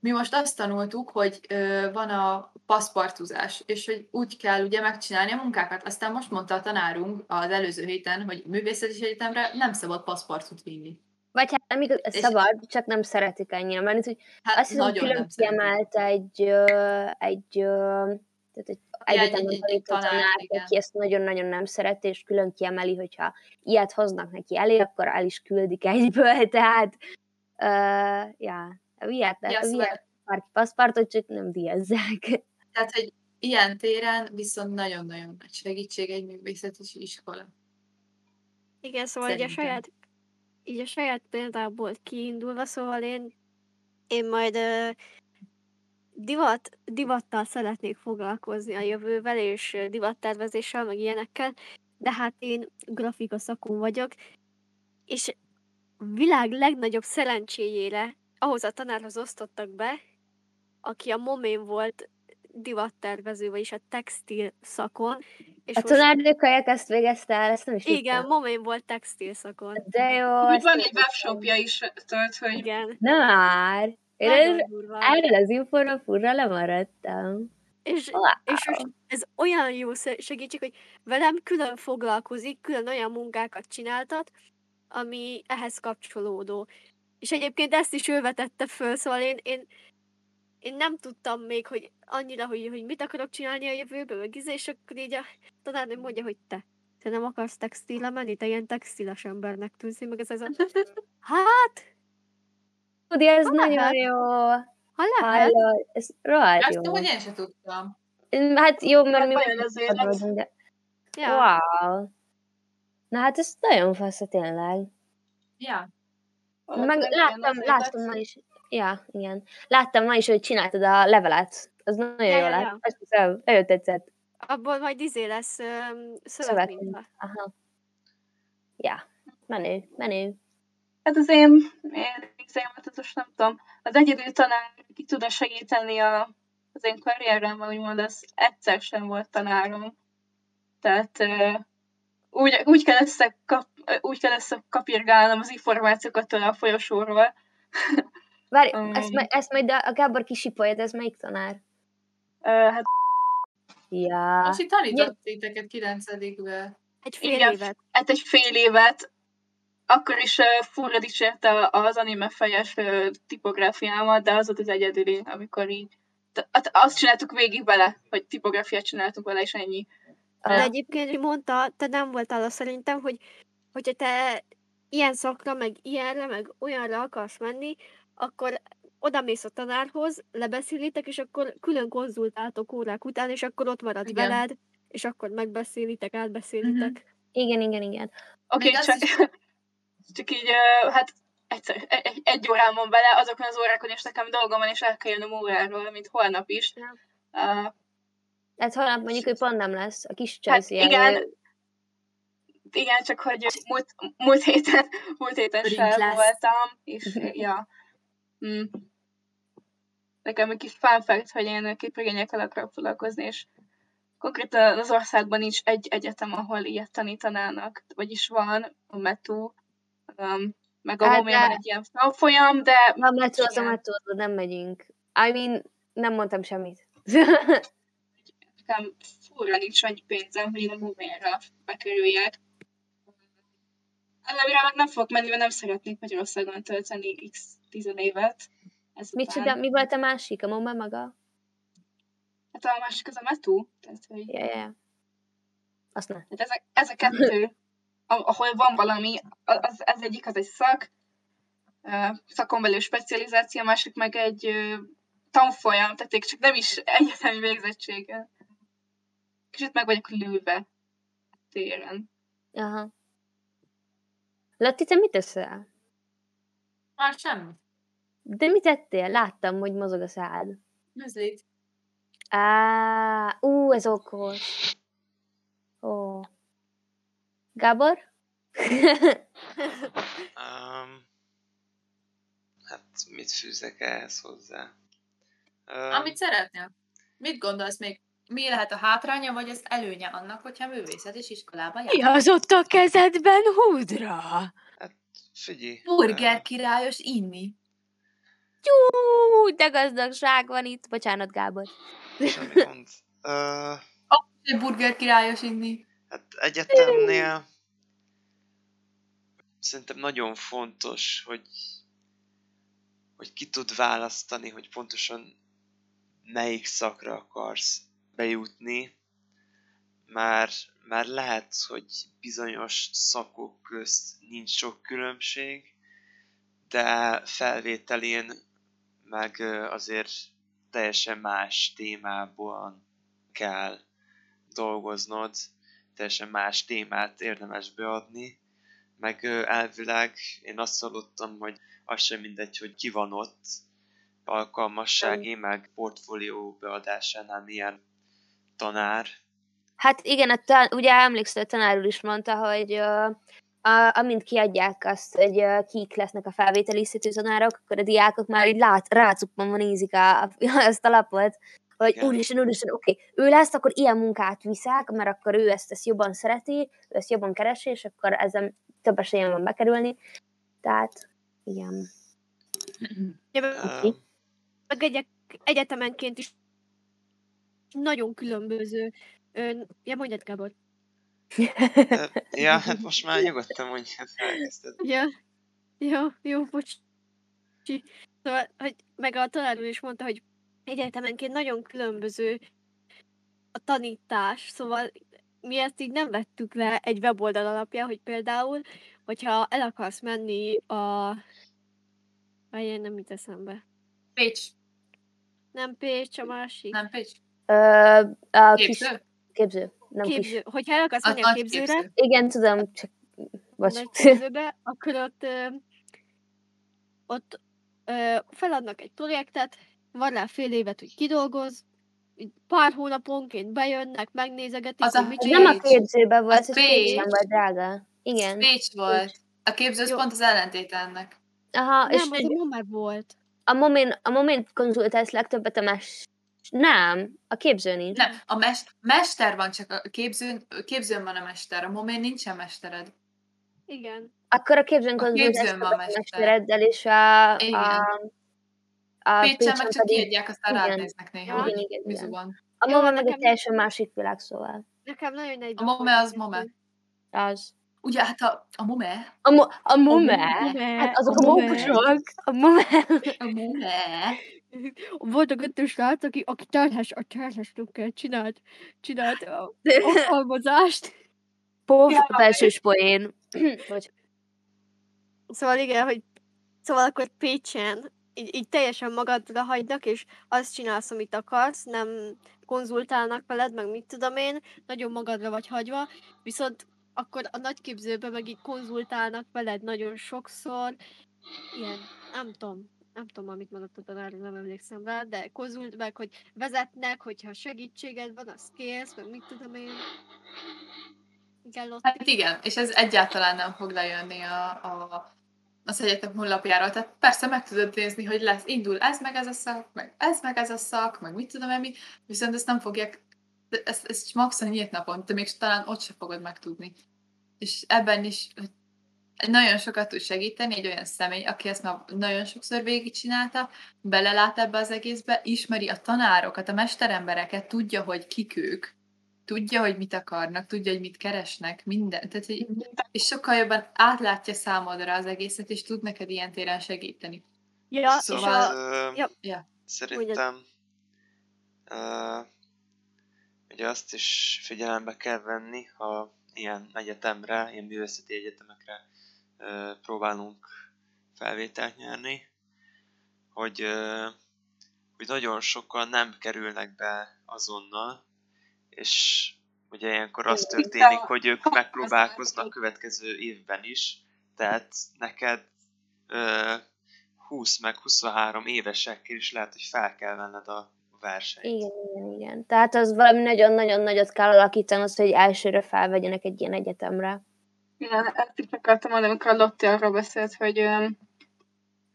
mi most azt tanultuk, hogy ö, van a paszpartuzás, és hogy úgy kell ugye megcsinálni a munkákat. Aztán most mondta a tanárunk az előző héten, hogy művészeti egyetemre nem szabad paszpartut vinni. Vagy hát amíg szabad, és... csak nem szeretik ennyire menni. Hogy hát azt hiszem, külön kiemelt egy, egy, tehát egy egyetemen egy, tanár, aki ezt nagyon-nagyon nem szereti, és külön kiemeli, hogyha ilyet hoznak neki elé, akkor el is küldik egyből, tehát uh, ja, ilyet, ja, ilyet szóval... paszpartot csak nem díjazzák. Tehát, hogy ilyen téren viszont nagyon-nagyon nagy segítség egy művészeti iskola. Igen, szóval Szerintem. ugye a saját így a saját példából kiindulva, szóval én, én majd uh, divat, divattal szeretnék foglalkozni a jövővel, és divattervezéssel, meg ilyenekkel, de hát én grafika szakon vagyok, és világ legnagyobb szerencséjére ahhoz a tanárhoz osztottak be, aki a momén volt divattervező, vagyis a textil szakon. És a tanárnőkajak ezt végezte el, ezt nem is Igen, tudtam. momén volt textil szakon. De jó. Úgy van egy webshopja is, tört, hogy... Igen. Na már. Én erről az infóra furra lemaradtam. És, wow. és ez olyan jó segítség, hogy velem külön foglalkozik, külön olyan munkákat csináltat, ami ehhez kapcsolódó. És egyébként ezt is ő vetette föl, szóval én, én én nem tudtam még, hogy annyira, hogy, hogy mit akarok csinálni a jövőben, meg izé, és akkor így a tanárnő mondja, hogy te, te nem akarsz textilre menni, te ilyen textiles embernek tűzi, meg ez az a... Hát... Tudi, ez ha nagyon lehet. jó. Ha lehet. Hallod, ez rohadt jó. Ezt hogy én sem tudtam. Hát jó, mert mi... Most de... Ja. Wow. Na hát ez nagyon fasz, tényleg. Ja. Meg láttam, láttam ma is, Ja, igen. Láttam ma is, hogy csináltad a levelet. Az nagyon ja, jó ja, lett. Ja. Nagyon tetszett. Abból majd izé lesz um, szövegminta. Aha. Ja, menő, menő. Hát az én, én az most nem tudom, az egyedül talán ki tudna segíteni a, az én karrieremben, úgymond az egyszer sem volt tanárom. Tehát úgy, úgy, kell összekap, úgy kell összekapirgálnom az információkat tőle a folyosóról. Várj, um, ezt, ezt majd a Gábor kisipolja, de ez melyik tanár? Uh, hát... Ja. Azt itt tanított titeket kilencedikbe. Egy fél Igen, évet. Hát egy fél évet. Akkor is uh, furra dicsérte az anime fejes uh, tipográfiámat, de az volt az egyedüli, amikor így hát azt csináltuk végig vele, hogy tipográfiát csináltunk vele, és ennyi. De egyébként mondta, te nem voltál az szerintem, hogy hogyha te ilyen szakra, meg ilyenre, meg olyanra akarsz menni, akkor oda mész a tanárhoz, lebeszélitek, és akkor külön konzultáltok órák után, és akkor ott marad igen. veled, és akkor megbeszélitek, átbeszélitek. Uh-huh. Igen, igen, igen. Oké, okay, csak, is... csak így, hát egyszer, egy, egy órán van bele, azokon az órákon is nekem dolgom van, és el kell jönnöm óráról, mint holnap is. Ja. Uh, hát holnap mondjuk, hogy pont nem lesz, a kis hát igen, igen, csak hogy múlt, múlt héten, múlt héten sem voltam, és ja. Mm. Nekem egy kis fun fact, hogy én képregényekkel akarok foglalkozni, és konkrétan az országban nincs egy egyetem, ahol ilyet tanítanának, vagyis van a METU, um, meg a hát, van egy ilyen folyam, de... A metro az a metro, nem megyünk. I mean, nem mondtam semmit. Nekem furra nincs annyi pénzem, hogy én a moménra bekerüljek. Előre meg nem fogok menni, mert nem szeretnék Magyarországon tölteni x tizenévet. Mit csinál, mi volt a másik? A Moma maga? Hát a másik az a Metu. Tehát, hogy... Yeah, yeah. Azt ne. Hát ez, a, ez a kettő, ahol van valami, az, az egyik az egy szak, szakon belül specializáció, a másik meg egy tanfolyam, tehát csak nem is egyetemi végzettséggel. Kicsit meg vagyok lőve téren. Aha. Latti, te mit teszel? Már semmi. De mit tettél? Láttam, hogy mozog a szád. Műzlit. Á, ú, ez okos. Ó. Gábor? um, hát mit fűzek ehhez hozzá? Um, Amit szeretnél. Mit gondolsz még? Mi lehet a hátránya, vagy az előnye annak, hogyha művészet és iskolába jár? Mi az ott a kezedben, húdra? Hát figyelj. Burger királyos inni. Tyú, de gazdagság van itt. Bocsánat, Gábor. Semmi gond. Uh, oh, burger királyos inni. Hát egyetemnél szerintem nagyon fontos, hogy, hogy ki tud választani, hogy pontosan melyik szakra akarsz bejutni, már, már lehet, hogy bizonyos szakok közt nincs sok különbség, de felvételén meg azért teljesen más témából kell dolgoznod, teljesen más témát érdemes beadni, meg elvileg én azt hallottam, hogy az sem mindegy, hogy ki van ott, alkalmassági, meg portfólió beadásánál milyen tanár. Hát igen, a tan- ugye emlékszel, a tanár úr is mondta, hogy uh, a, amint kiadják azt, hogy uh, kik lesznek a felvételiztető tanárok, akkor a diákok már így lát, rácuppanva nézik a, a, azt a lapot, hogy Igen. úristen, úristen, oké, okay, ő lesz, akkor ilyen munkát viszák, mert akkor ő ezt, ezt jobban szereti, ő ezt jobban keresi, és akkor ezen több esélyen van bekerülni. Tehát, igen. Okay. Meg egy, egyetemenként is nagyon különböző. Ön, ja, mondjad, Gábor. ja, hát most már nyugodtan mondjad, elkezdted. Ja, jó, jó, bocs. Szóval, hogy meg a tanárul is mondta, hogy egyetemenként nagyon különböző a tanítás, szóval mi ezt így nem vettük le egy weboldal alapján, hogy például, hogyha el akarsz menni a... Várjál, nem mit eszembe. Pécs. Nem Pécs, a másik. Nem Pécs? Ö, a képző? Kis... Képző. Nem képző. Kis... Hogyha el akarsz menni a, a képzőre, képző. igen, tudom, csak... Vagy. képzőbe, akkor ott, ö, ott ö, feladnak egy projektet, van rá fél évet, hogy kidolgoz, pár hónaponként bejönnek, megnézegetik, az a mit Nem a képzőben volt, ez Pécs nem volt drága. Igen. Pécs volt. A képző pont az ellentét ennek. Aha, nem, és az a Momer volt. A moment, a moment konzultálsz legtöbbet a más Nem, a képző nincs. Nem, a mest, mester van, csak a képzőn, képzőn van a mester, a momén nincsen mestered. Igen. Akkor a képzőn A konzultálsz képzőn van a mester. mestereddel, és a, Igen. a, a Pécsen meg csak kiadják, aztán igen. rád néznek néha, Igen, igen, igen. van. A Jó, MOME meg egy teljesen másik világ, szóval. Nekem nagyon nagy A mome az mome. Az. Ugye, hát a, a mome, A, mo- a MOME? MOME, Hát azok a a mókusok. A MOME. a mome. Volt a kettő srác, aki, aki terhes, a terhes nőkkel csinált, csinált a alkalmazást. Pov, Ja. belsős poén. Szóval igen, hogy szóval akkor Pécsen így, így teljesen magadra hagynak, és azt csinálsz, amit akarsz, nem konzultálnak veled, meg mit tudom én, nagyon magadra vagy hagyva, viszont akkor a nagyképzőben meg így konzultálnak veled nagyon sokszor, ilyen, nem tudom, nem tudom, amit mondott a tanár, nem emlékszem rá, de konzult meg, hogy vezetnek, hogyha segítséged van, azt kérsz, meg mit tudom én. Igen, Lotti. Hát igen, és ez egyáltalán nem fog lejönni a, a, az egyetem honlapjáról. Tehát persze meg tudod nézni, hogy lesz, indul ez meg ez a szak, meg ez meg ez a szak, meg mit tudom én mi, viszont ezt nem fogják, de ezt, ezt max a nyílt napon, te még talán ott se fogod megtudni. És ebben is hogy nagyon sokat tud segíteni egy olyan személy, aki ezt már nagyon sokszor végigcsinálta, belelát ebbe az egészbe, ismeri a tanárokat, a mesterembereket, tudja, hogy kik ők, tudja, hogy mit akarnak, tudja, hogy mit keresnek, minden. Tehát, hogy, és sokkal jobban átlátja számodra az egészet, és tud neked ilyen téren segíteni. Ja, Szóval- és a, Ö, ja. Ja. Szerintem uh, ugye azt is figyelembe kell venni, ha ilyen egyetemre, ilyen művészeti egyetemekre próbálunk felvételt nyerni, hogy, hogy nagyon sokan nem kerülnek be azonnal, és ugye ilyenkor az történik, hogy ők megpróbálkoznak következő évben is, tehát neked ö, 20 meg 23 évesekkel is lehet, hogy fel kell venned a versenyt. Igen, igen, igen. Tehát az valami nagyon-nagyon nagyot kell alakítani, az, hogy elsőre felvegyenek egy ilyen egyetemre. Igen, ezt is akartam mondani, amikor a Lotti arról beszélt, hogy,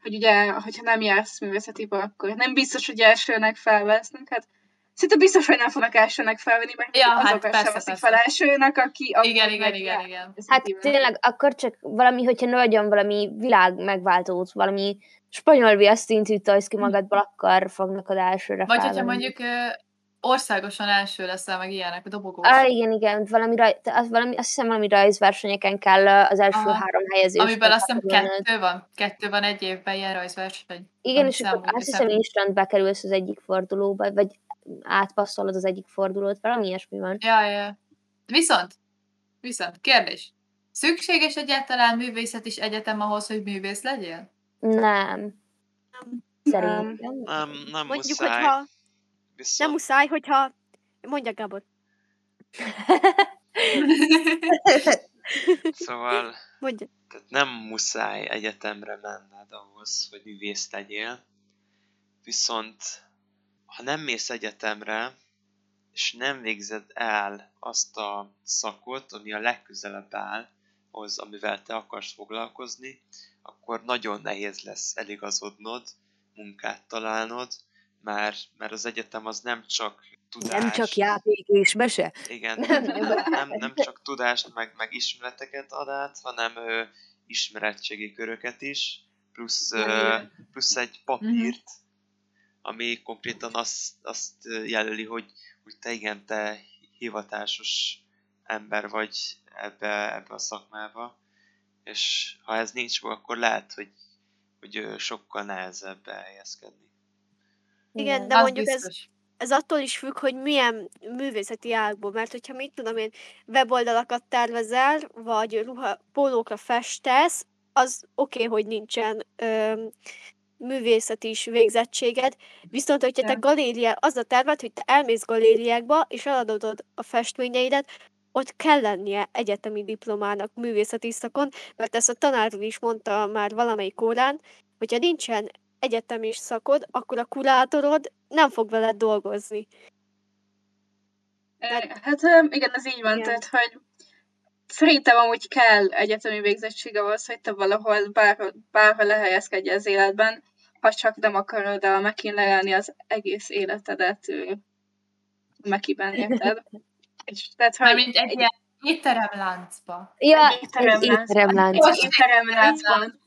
hogy ugye, hogyha nem jársz művészetibe, akkor nem biztos, hogy elsőnek felvesznek. Hát szinte biztos, hogy nem fognak elsőnek felvenni, mert Ja, azok hát sem persze, veszik persze. fel elsőnek, aki... Igen, igen, meg igen, igen. Hát tényleg akkor csak valami, hogyha nagyon valami világ megváltót, valami spanyol viasztintűt tolsz ki magadból, akkor fognak oda elsőre Vagy hogyha felvenni. mondjuk ö, országosan első leszel, meg ilyenek, a dobogós. Ah, igen, igen, valami, raj, az valami, azt hiszem valami rajzversenyeken kell az első Aha. három helyezést. Amiben azt hiszem kettő van. Kettő van egy évben ilyen rajzverseny. Igen, és akkor azt hiszem hiszem. instant bekerülsz az egyik fordulóba, vagy átpasszolod az egyik fordulót, valami ilyesmi van. Ja, ja. Viszont, viszont, kérdés. Szükséges egyáltalán művészet is egyetem ahhoz, hogy művész legyél? Nem. Szerintem. Nem, nem mondjuk, muszáj. hogyha nem Viszont muszáj, hogyha... Mondja, Gábor. szóval Mondja. tehát nem muszáj egyetemre menned ahhoz, hogy művész legyél. Viszont ha nem mész egyetemre, és nem végzed el azt a szakot, ami a legközelebb áll ahhoz, amivel te akarsz foglalkozni, akkor nagyon nehéz lesz eligazodnod, munkát találnod, mert, mert az egyetem az nem csak tudás. Nem csak játék és mese. Igen, nem, nem csak tudást, meg, meg ismereteket ad át, hanem ö, ismerettségi köröket is, plusz, ö, plusz egy papírt, ami konkrétan azt, azt jelöli, hogy, hogy te igen, te hivatásos ember vagy ebbe, ebbe a szakmába, és ha ez nincs meg, akkor lehet, hogy, hogy sokkal nehezebb elhelyezkedni. Igen, de Az mondjuk ez, ez attól is függ, hogy milyen művészeti ágból, mert hogyha mit tudom én, weboldalakat tervezel, vagy ruha, pólókra festesz, az oké, okay, hogy nincsen ö, művészeti is végzettséged, viszont hogyha te galéria, az a terved, hogy te elmész galériákba, és eladod a festményeidet, ott kell lennie egyetemi diplomának művészeti szakon, mert ezt a tanár úr is mondta már valamelyik órán, hogyha nincsen egyetemi szakod, akkor a kurátorod nem fog veled dolgozni. Eh, Hát igen, ez így van, Igen. tehát, hogy szerintem amúgy kell egyetemi végzettség ahhoz, hogy te valahol bárhol, bárhol lehelyezkedj az életben. ha csak nem akarod a mekin leelni az egész életedet Mekiben, érted? És tehát, hogy Mármint egy ilyen étteremláncba. Ja, Egy étteremlánc. egy étteremlánc. egy étteremláncban.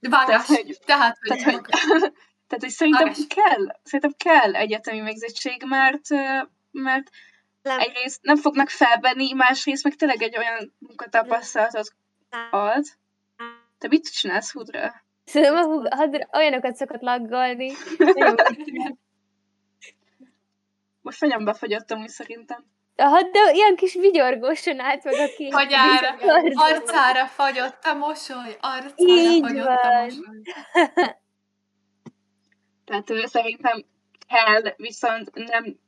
Vágás. Tehát, hogy- Tehát, hogy, Tehát, hogy, tehát, hogy szerintem Vágás. kell, szerintem kell egyetemi végzettség, mert, mert Nem. egyrészt nem fognak felvenni, másrészt meg tényleg egy olyan munkatapasztalatot ad. Te mit csinálsz hudra? Szerintem a had, olyanokat szokott laggolni. Most nagyon befagyottam úgy szerintem. Hát, de ilyen kis vigyorgósan állt meg a két. Hagyára, arcára fagyott a mosoly, arcára Így fagyott a van. mosoly. Tehát ö, szerintem kell, viszont nem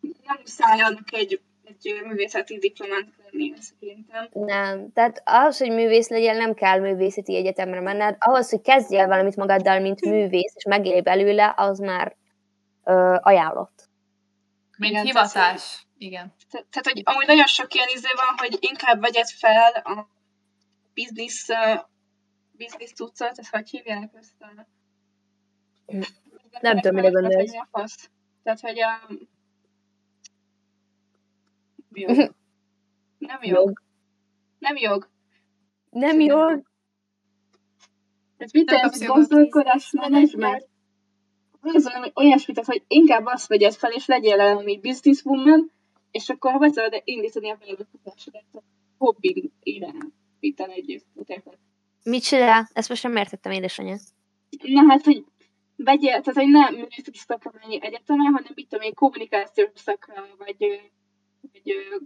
nem muszáj annak egy, egy művészeti diplomát lenni, szerintem. Nem. Tehát ahhoz, hogy művész legyen, nem kell művészeti egyetemre menned. Ahhoz, hogy kezdjél valamit magaddal, mint művész, és megélj belőle, az már ö, ajánlott. Mint Igen, hivatás. Igen. Te- Tehát, hogy amúgy nagyon sok ilyen izé van, hogy inkább vegyed fel a biznisz, uh, biznisz cuccot, ezt hogy hívják ezt a... Nem tudom, mire Tehát, gondolsz. Tehát, hogy a... Jog. Nem jog. Jog. Nem jog. Nem jó. Ez mit jogot. gondolkodás menedzsment? Az valami olyasmit, hogy inkább azt vegyed fel, és legyél valami businesswoman, és akkor be tudod indítani a vállalkozásodat a hobbi irányítani együtt. Érted? Micsoda? Ezt most nem értettem, édesanyja. Na hát, hogy vegyél, tehát, hogy nem művészeti szakra menj egyetemen, hanem mit tudom én, kommunikációs szakra, vagy, ö,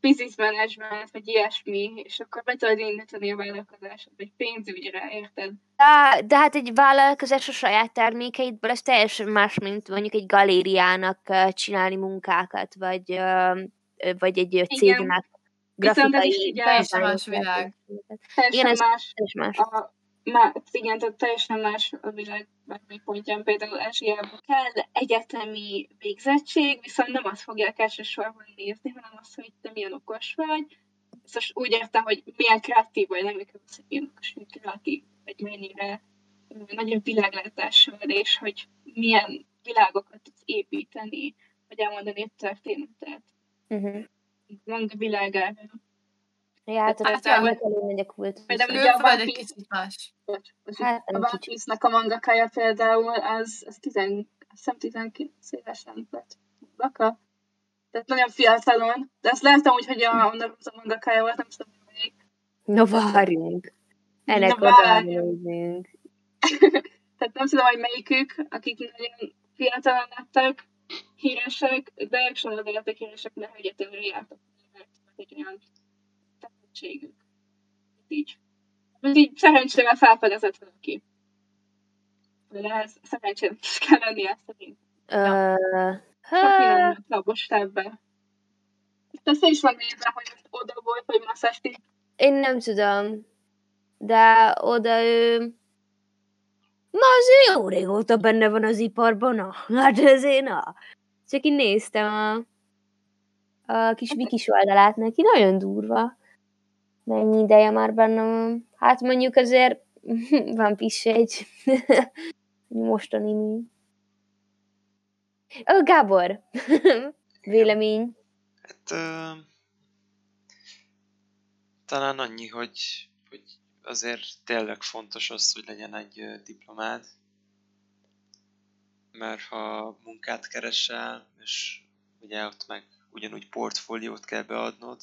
business management, vagy ilyesmi, és akkor be tudod indítani a vállalkozásod, vagy pénzügyre, érted? De, de hát egy vállalkozás a saját termékeidből, ez teljesen más, mint mondjuk egy galériának csinálni munkákat, vagy, vagy egy cégnek Viszont ez is grafikai Teljesen más világ. Teljesen Igen, ez- más más. a, má, igen, tehát teljesen más a világ bármi pontján, például Ázsiában kell egyetemi végzettség, viszont nem azt fogják elsősorban nézni, hanem azt, hogy te milyen okos vagy. Most úgy értem, hogy milyen kreatív vagy, nem mikor az, hogy milyen okos, vagy kreatív, vagy mennyire nagyobb világlátás van, és hogy milyen világokat tudsz építeni, vagy elmondani egy történetet. Uh-huh. Manga világára. Ja, hát Hát, ja, elég nagy a kult. Például ugye a One egy Piece- kicsit más. Hát, a One kicsit. Piece-nek a mangakája például, az, az 10, azt hiszem 19 évesen lett mangaka. Tehát nagyon fiatalon. De azt láttam úgy, hogy a Naruto mangakája volt, nem tudom, hogy melyik. No, várjunk. Ennek Na, oda várjunk. nézzünk. Tehát nem tudom, hogy melyikük, akik nagyon fiatalon lettek, híresek, de soha nem lettek híresek, mert hogy egyetemre jártak, egy olyan tehetségük. Így. Mert így szerencsével felfedezett valaki. De ez szerencsének is kell lennie szerint. Ö, Sok hát, minden labos ebbe. Össze is van nézve, hogy most oda volt, vagy Masasti. Én nem tudom. De oda ő... Ma azért jó régóta benne van az iparban, na. Hát ezért, na. Csak én néztem a, a kis wikis oldalát neki, nagyon durva. Mennyi ideje már benne van. Hát mondjuk azért van Piece egy mostani mű. Ö, Gábor, vélemény. Hát ö, talán annyi, hogy, hogy azért tényleg fontos az, hogy legyen egy ö, diplomád. Mert ha munkát keresel, és ugye ott meg ugyanúgy portfóliót kell beadnod,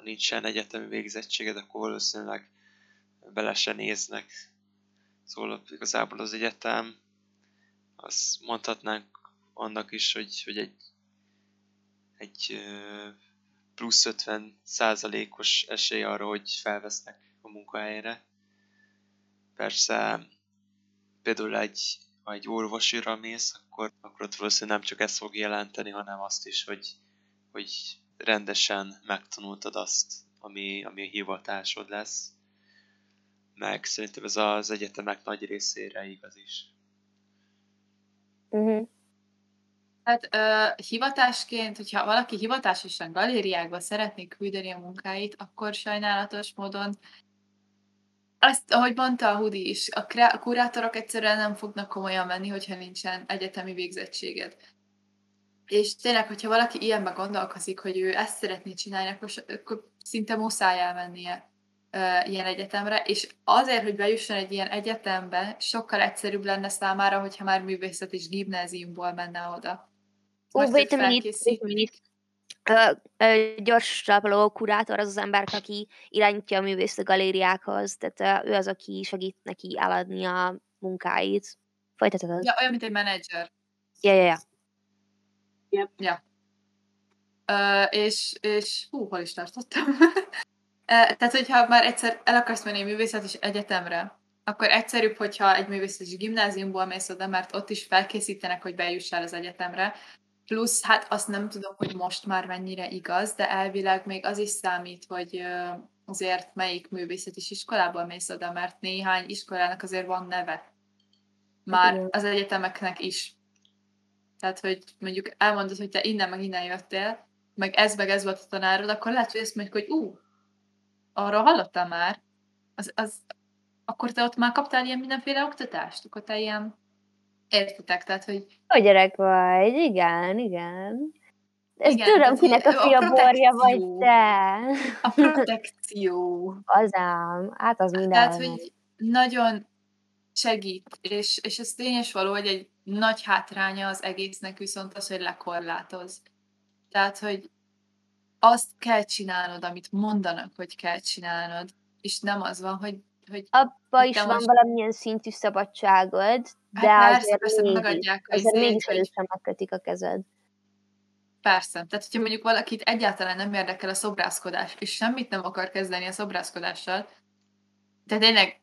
ha nincsen egyetemi végzettséged, akkor valószínűleg bele se néznek. Szóval igazából az egyetem, azt mondhatnánk annak is, hogy, hogy egy, egy plusz 50 százalékos esély arra, hogy felvesznek a munkahelyre. Persze például egy, ha egy orvosira mész, akkor, akkor ott valószínűleg nem csak ezt fog jelenteni, hanem azt is, hogy, hogy rendesen megtanultad azt, ami, ami a hivatásod lesz. Meg szerintem ez az egyetemek nagy részére igaz is. Uh-huh. Hát ö, hivatásként, hogyha valaki hivatásosan galériákba szeretné küldeni a munkáit, akkor sajnálatos módon azt, ahogy mondta a Hudi is, a, krá- a kurátorok egyszerűen nem fognak komolyan menni, hogyha nincsen egyetemi végzettséged. És tényleg, hogyha valaki ilyenbe gondolkozik, hogy ő ezt szeretné csinálni, akkor, akkor szinte muszáj elmennie uh, ilyen egyetemre, és azért, hogy bejusson egy ilyen egyetembe, sokkal egyszerűbb lenne számára, hogyha már művészet és gimnáziumból menne oda. Ó, wait a minute, wait a minute. Uh, uh, gyors talpaló kurátor az az ember, aki irányítja a művészeti galériákhoz, tehát uh, ő az, aki segít neki eladni a munkáit. Folytatod? Ja, olyan, mint egy menedzser. Ja, ja, ja. Yep. Ja. Uh, és, és hú, hol is tartottam? tehát, hogyha már egyszer el akarsz menni művészet és egyetemre, akkor egyszerűbb, hogyha egy művészeti gimnáziumból mész oda, mert ott is felkészítenek, hogy bejussál az egyetemre. Plusz, hát azt nem tudom, hogy most már mennyire igaz, de elvileg még az is számít, hogy azért melyik művészeti iskolából mész oda, mert néhány iskolának azért van neve. Már az egyetemeknek is. Tehát, hogy mondjuk elmondod, hogy te innen meg innen jöttél, meg ez meg ez volt a tanárod, akkor lehet, hogy ezt mondjuk, hogy ú, arra hallottál már, az, az, akkor te ott már kaptál ilyen mindenféle oktatást, akkor te ilyen értitek, tehát, hogy Jó gyerek vagy, igen, igen. Ezt Igen, tudom, kinek a a fia borja vagy te. a protekció, Az ám, hát az minden. tehát, hogy nagyon segít, és, és ez tényes való, hogy egy nagy hátránya az egésznek viszont az, hogy lekorlátoz. Tehát, hogy azt kell csinálnod, amit mondanak, hogy kell csinálnod, és nem az van, hogy, hogy Abba is van most- valamilyen szintű szabadságod, de hát persze, persze mégis, megadják a azért mégis először megkötik a kezed. Persze. Tehát, hogyha mondjuk valakit egyáltalán nem érdekel a szobrászkodás, és semmit nem akar kezdeni a szobrászkodással, de tényleg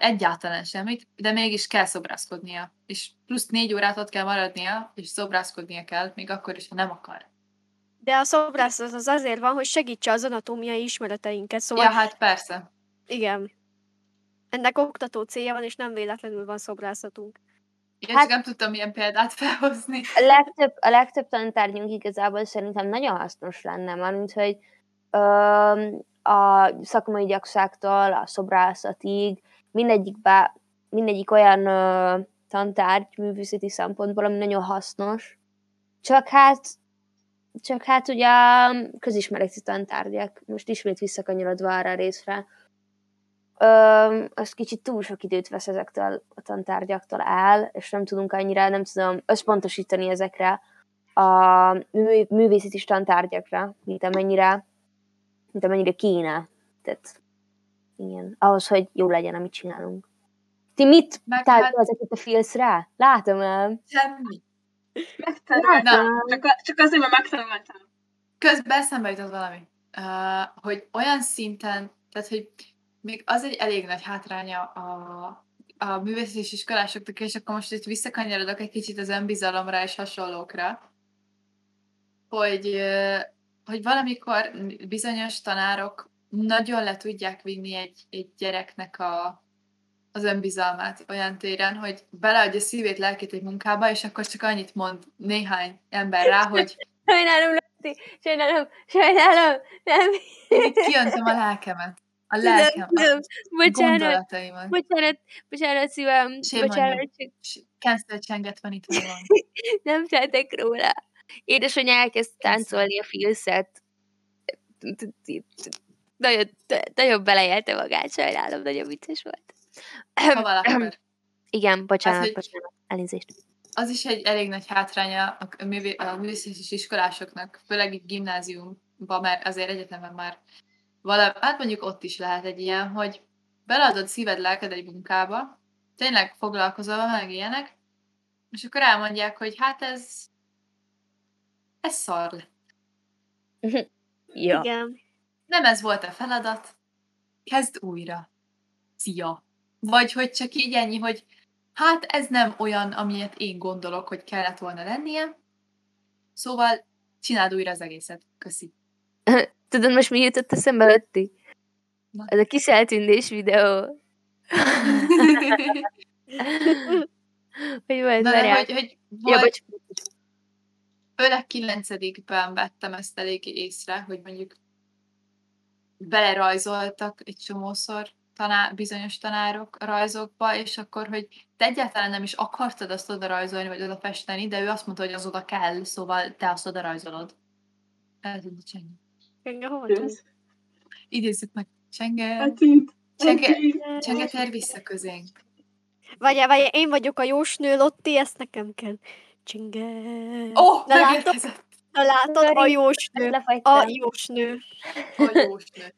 egyáltalán semmit, de mégis kell szobrászkodnia. És plusz négy órát ott kell maradnia, és szobrászkodnia kell, még akkor is, ha nem akar. De a szobrászat az azért van, hogy segítse az anatómiai ismereteinket. Szóval Ja, hát persze. igen. Ennek oktató célja van, és nem véletlenül van szobrászatunk. Én Hát- csak nem tudtam ilyen példát felhozni. A legtöbb, a legtöbb tanítárgyunk igazából szerintem nagyon hasznos lenne, mert hogy öm, a szakmai gyakságtól a szobrászatig mindegyikbe, mindegyik olyan ö, tantárgy művészeti szempontból, ami nagyon hasznos. Csak hát csak hát ugye közismereti tantárgyak, most ismét visszakanyarodva arra a részre, Ö, az kicsit túl sok időt vesz ezektől a tantárgyaktól el, és nem tudunk annyira, nem tudom, összpontosítani ezekre a mű, művészeti tantárgyakra, mint amennyire, mint amennyire kéne. Tehát, igen, ahhoz, hogy jó legyen, amit csinálunk. Ti mit tárgyal hát- ezeket a filcre? Látom el. Semmi. Megtanultam. Csak, csak azért, mert megtanultam. Közben eszembe jutott valami. Uh, hogy olyan szinten, tehát, hogy még az egy elég nagy hátránya a, a művészeti iskolásoknak, és akkor most itt visszakanyarodok egy kicsit az önbizalomra és hasonlókra, hogy, hogy valamikor bizonyos tanárok nagyon le tudják vinni egy, egy gyereknek a, az önbizalmát olyan téren, hogy beleadja szívét, lelkét egy munkába, és akkor csak annyit mond néhány ember rá, hogy Sajnálom, Lati, sajnálom, sajnálom, nem, én kiöntöm a lelkemet, a nem, lelkem, nem, a bocsánat, gondolataimat. bocsánat, bocsánat, szívem, on bocsánat, csak Cancel csenget van itt van. nem tettek róla. Édesanyja elkezd táncolni a filszet. Nagyon, nagyon beleélte magát, sajnálom, nagyon vicces volt. Ha valakor. Igen, bocsánat, hogy- bocsánat, elnézést. Az is egy elég nagy hátránya a, művé, a művészeti iskolásoknak, főleg itt gimnáziumban, mert azért egyetemen már vala, hát mondjuk ott is lehet egy ilyen, hogy beleadod szíved, lelked egy munkába, tényleg foglalkozol meg ilyenek, és akkor elmondják, hogy hát ez ez szar. Ja. Igen. Nem ez volt a feladat, kezd újra. Szia! Vagy hogy csak így ennyi, hogy hát ez nem olyan, amilyet én gondolok, hogy kellett volna lennie, szóval csináld újra az egészet. Köszi. Tudod, most mi jutott eszembe Ötti? Na. Ez a kiszeltűnés videó. Hogy volt, De várjál. hogy, hogy Ja, volt, bocs. főleg kilencedikben vettem ezt eléggé észre, hogy mondjuk belerajzoltak egy csomószor tanár, bizonyos tanárok rajzokba, és akkor, hogy te egyáltalán nem is akartad azt oda rajzolni, vagy oda festeni, de ő azt mondta, hogy az oda kell, szóval te azt oda rajzolod. Eltűnt Csenge. Csenge, hol van? Idézzük meg. Csenge. Csenge. Csenge, tér vissza közénk. Várjál, várjál, én vagyok a jósnő, Lotti, ezt nekem kell. Csinge. Ó, oh, megérkezett Na látod, a jósnő. A jósnő. a jósnő.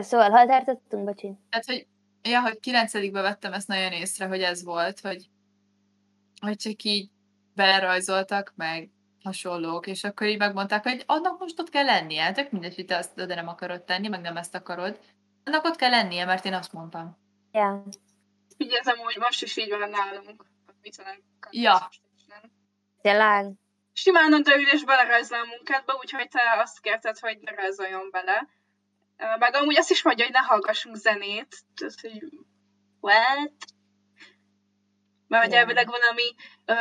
Szóval, hol tartottunk, bocsi? Tehát, hogy, ja, hogy kilencedikbe vettem ezt nagyon észre, hogy ez volt, hogy, hogy csak így belerajzoltak, meg hasonlók, és akkor így megmondták, hogy annak most ott kell lennie, tök mindegy, hogy te azt oda nem akarod tenni, meg nem ezt akarod. Annak ott kell lennie, mert én azt mondtam. Ja. Ugye ez amúgy most is így van nálunk. Mit tudom, Ja. Tényleg? Simán odaül és belerajzol a munkádba, úgyhogy te azt kérted, hogy ne rajzoljon bele. Meg amúgy azt is mondja, hogy ne hallgassunk zenét. Tehát, hogy what? Mert hogy elvileg valami ö,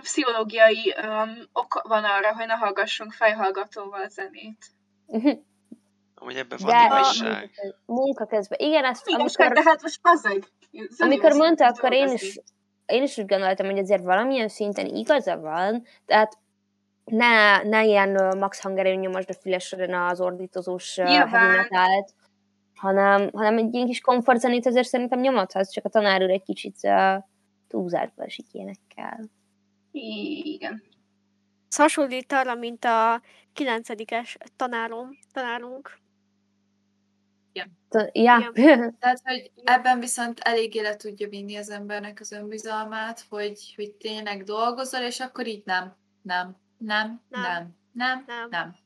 pszichológiai ö, ok van arra, hogy ne hallgassunk fejhallgatóval zenét. Mhm. Amúgy ebben De van a igazság. munka közben. Igen, ezt Igen, amikor, de hát most bazeg. amikor mondta, akkor én is, én is úgy gondoltam, hogy azért valamilyen szinten igaza van, tehát ne, ne ilyen max hangerőn nyomosd a fülesre az ordítozós heavy hanem, hanem egy ilyen kis komfortzenét azért szerintem nyomadhatsz, csak a tanár úr egy kicsit uh, túlzásba esik ilyenekkel. Igen. Ez hasonlít arra, mint a kilencedikes tanárom, tanárunk. Ja. Tehát, hogy ebben viszont eléggé le tudja vinni az embernek az önbizalmát, hogy, hogy tényleg dolgozol, és akkor így nem, nem, nem, Nem. nem, nem, Nem. nem.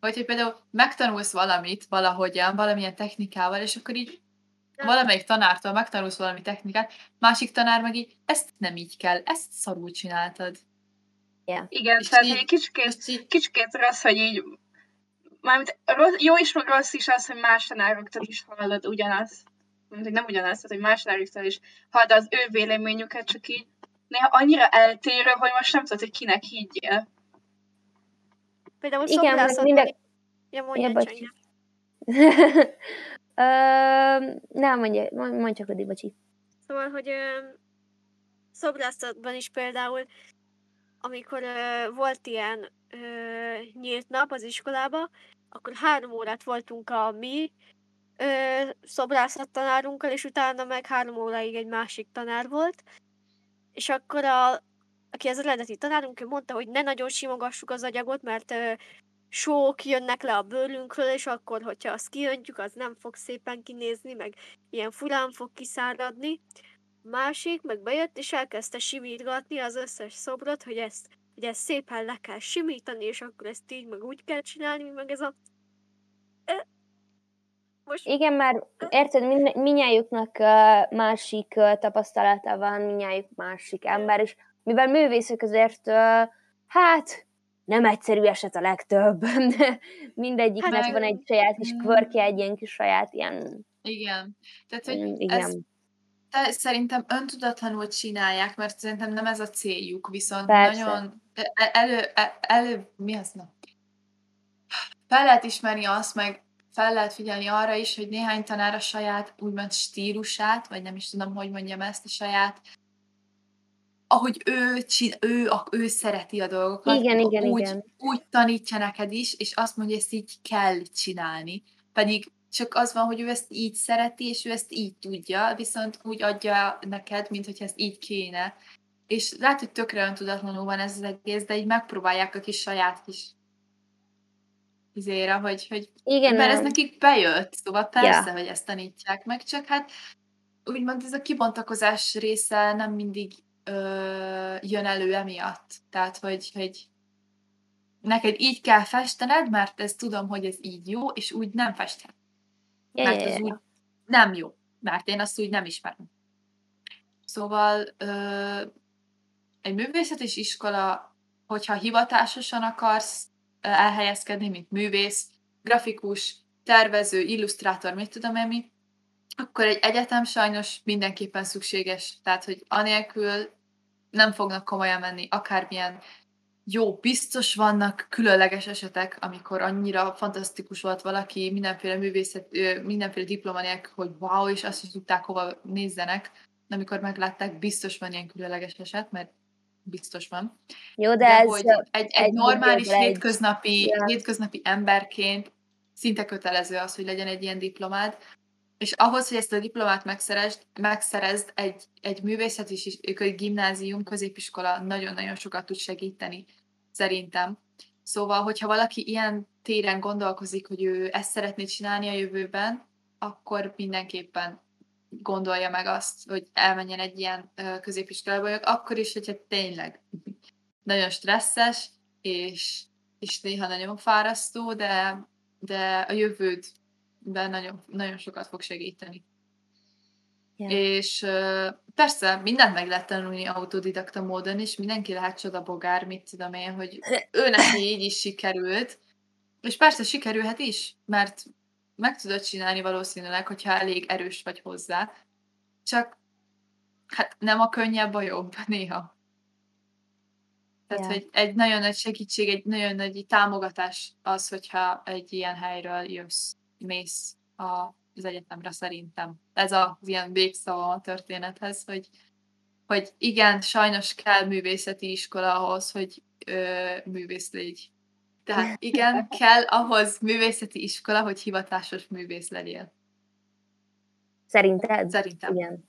Vagy hogy például megtanulsz valamit valahogyan, valamilyen technikával, és akkor így Nem. valamelyik tanártól megtanulsz valami technikát, másik tanár meg így, ezt nem így kell, ezt szarul csináltad. Igen, És tehát így- egy kicsikét, így, kicsikét rossz, hogy így mármint rossz, jó is, meg rossz is az, hogy más tanároktól is hallod ugyanazt. Mint, hogy nem ugyanazt, tehát, hogy más tanároktól is hallod az ő véleményüket, csak így néha annyira eltérő, hogy most nem tudod, hogy kinek higgyél. Például Igen, minden- Ja, mondja, Ja, bocs. Csenge. Ö, nem, mondja, mondj csak, Rudi, bocsi. Szóval, hogy ö, szobrászatban is például, amikor ö, volt ilyen ö, nyílt nap az iskolába, akkor három órát voltunk a mi ö, szobrászattanárunkkal, és utána meg három óráig egy másik tanár volt, és akkor a, aki az eredeti tanárunk, ő mondta, hogy ne nagyon simogassuk az agyagot, mert ö, sók jönnek le a bőrünkről, és akkor, hogyha azt kiöntjük, az nem fog szépen kinézni, meg ilyen furán fog kiszáradni. Másik meg bejött, és elkezdte simítgatni az összes szobrot, hogy ezt, hogy ezt szépen le kell simítani, és akkor ezt így, meg úgy kell csinálni, meg ez a... Most Igen, már érted, min- minnyájuknak másik tapasztalata van, minnyájuk másik ember, és mivel művészek azért, hát nem egyszerű eset a legtöbb. Mindegyiknek Hát, van egy saját kis mm. kvörkje, egy ilyen kis saját ilyen... igen. Tehát, hogy Mm, ez Igen, te, szerintem öntudatlanul csinálják, mert szerintem nem ez a céljuk, viszont Persze. nagyon e- elő, e- elő, mi az, na? Fel lehet ismerni azt, meg fel lehet figyelni arra is, hogy néhány tanár a saját úgymond stílusát, vagy nem is tudom, hogy mondjam ezt, a saját ahogy ő, csin, ő, ő szereti a dolgokat, Igen, igen, úgy, igen. úgy tanítja neked is, és azt mondja, hogy ezt így kell csinálni. Pedig csak az van, hogy ő ezt így szereti, és ő ezt így tudja, viszont úgy adja neked, mint hogy ezt így kéne. És lehet, hogy tökre öntudatlanul van ez az egész, de így megpróbálják a kis saját kis izére, hogy, hogy Igen, mert ez nekik bejött, szóval persze, hogy ezt tanítják meg, csak hát úgymond ez a kibontakozás része nem mindig ö, jön elő emiatt. Tehát, hogy, hogy neked így kell festened, mert ezt tudom, hogy ez így jó, és úgy nem festhet. Ja, Mert ja, az úgy nem jó, mert én azt úgy nem ismerem. Szóval ö, egy művészetes iskola, hogyha hivatásosan akarsz elhelyezkedni, mint művész, grafikus, tervező, illusztrátor, mit tudom én mi, akkor egy egyetem sajnos mindenképpen szükséges. Tehát, hogy anélkül nem fognak komolyan menni akármilyen jó, biztos vannak különleges esetek, amikor annyira fantasztikus volt valaki, mindenféle művészet, mindenféle diploma nélkül, hogy wow, és azt is tudták, hova nézzenek. Amikor meglátták, biztos van ilyen különleges eset, mert biztos van. Jó, de, De ez hogy egy, egy egy normális, egy- hétköznapi, Ja. hétköznapi emberként szinte kötelező az, hogy legyen egy ilyen diplomád, és ahhoz, hogy ezt a diplomát megszerezd, megszerezd egy, egy művészeti is, egy gimnázium, középiskola nagyon-nagyon sokat tud segíteni, szerintem. Szóval, hogyha valaki ilyen téren gondolkozik, hogy ő ezt szeretné csinálni a jövőben, akkor mindenképpen gondolja meg azt, hogy elmenjen egy ilyen középiskolába, akkor is, hogyha tényleg nagyon stresszes, és, és néha nagyon fárasztó, de, de a jövődben nagyon, nagyon sokat fog segíteni. Ja. És persze mindent meg lehet tanulni autodidakta módon, és mindenki lehet csodabogár, mit tudom én, hogy ő neki így is sikerült, és persze sikerülhet is, mert meg tudod csinálni valószínűleg, hogyha elég erős vagy hozzá. Csak hát nem a könnyebb a jobb néha. Tehát, Ja. hogy egy nagyon nagy segítség, egy nagyon nagy támogatás az, hogyha egy ilyen helyről jössz, mész a, az egyetemre szerintem. Ez az ilyen végszava a történethez, hogy, hogy igen, sajnos kell művészeti iskola ahhoz, hogy ö, művész légy. Tehát igen, kell ahhoz művészeti iskola, hogy hivatásos művész legyél. Szerinted? Szerintem. Igen.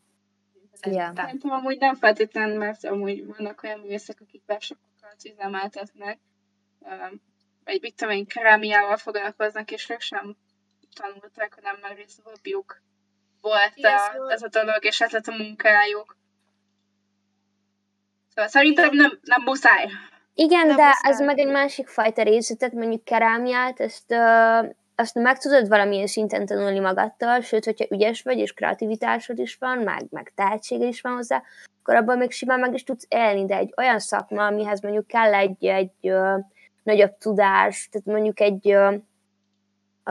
Szerintem. Szerintem amúgy nem feltétlenül, mert amúgy vannak olyan művészek, akik workshopokat üzemeltetnek, vagy mit tudom én, kerámiával foglalkoznak, és ők sem tanulták, hanem már rész hobbiuk volt a, szóval- ez a dolog, és ez lett a munkájuk. Szóval szerintem nem, nem muszáj. Igen, Nem de ez meg egy másik fajta részletet, mondjuk kerámiát, ezt, ö, azt meg tudod valamilyen szinten tanulni magadtal, sőt, hogyha ügyes vagy, és kreativitásod is van, meg, meg tehetséged is van hozzá, akkor abban még simán meg is tudsz élni, de egy olyan szakma, amihez mondjuk kell egy, egy ö, nagyobb tudás, tehát mondjuk egy ö,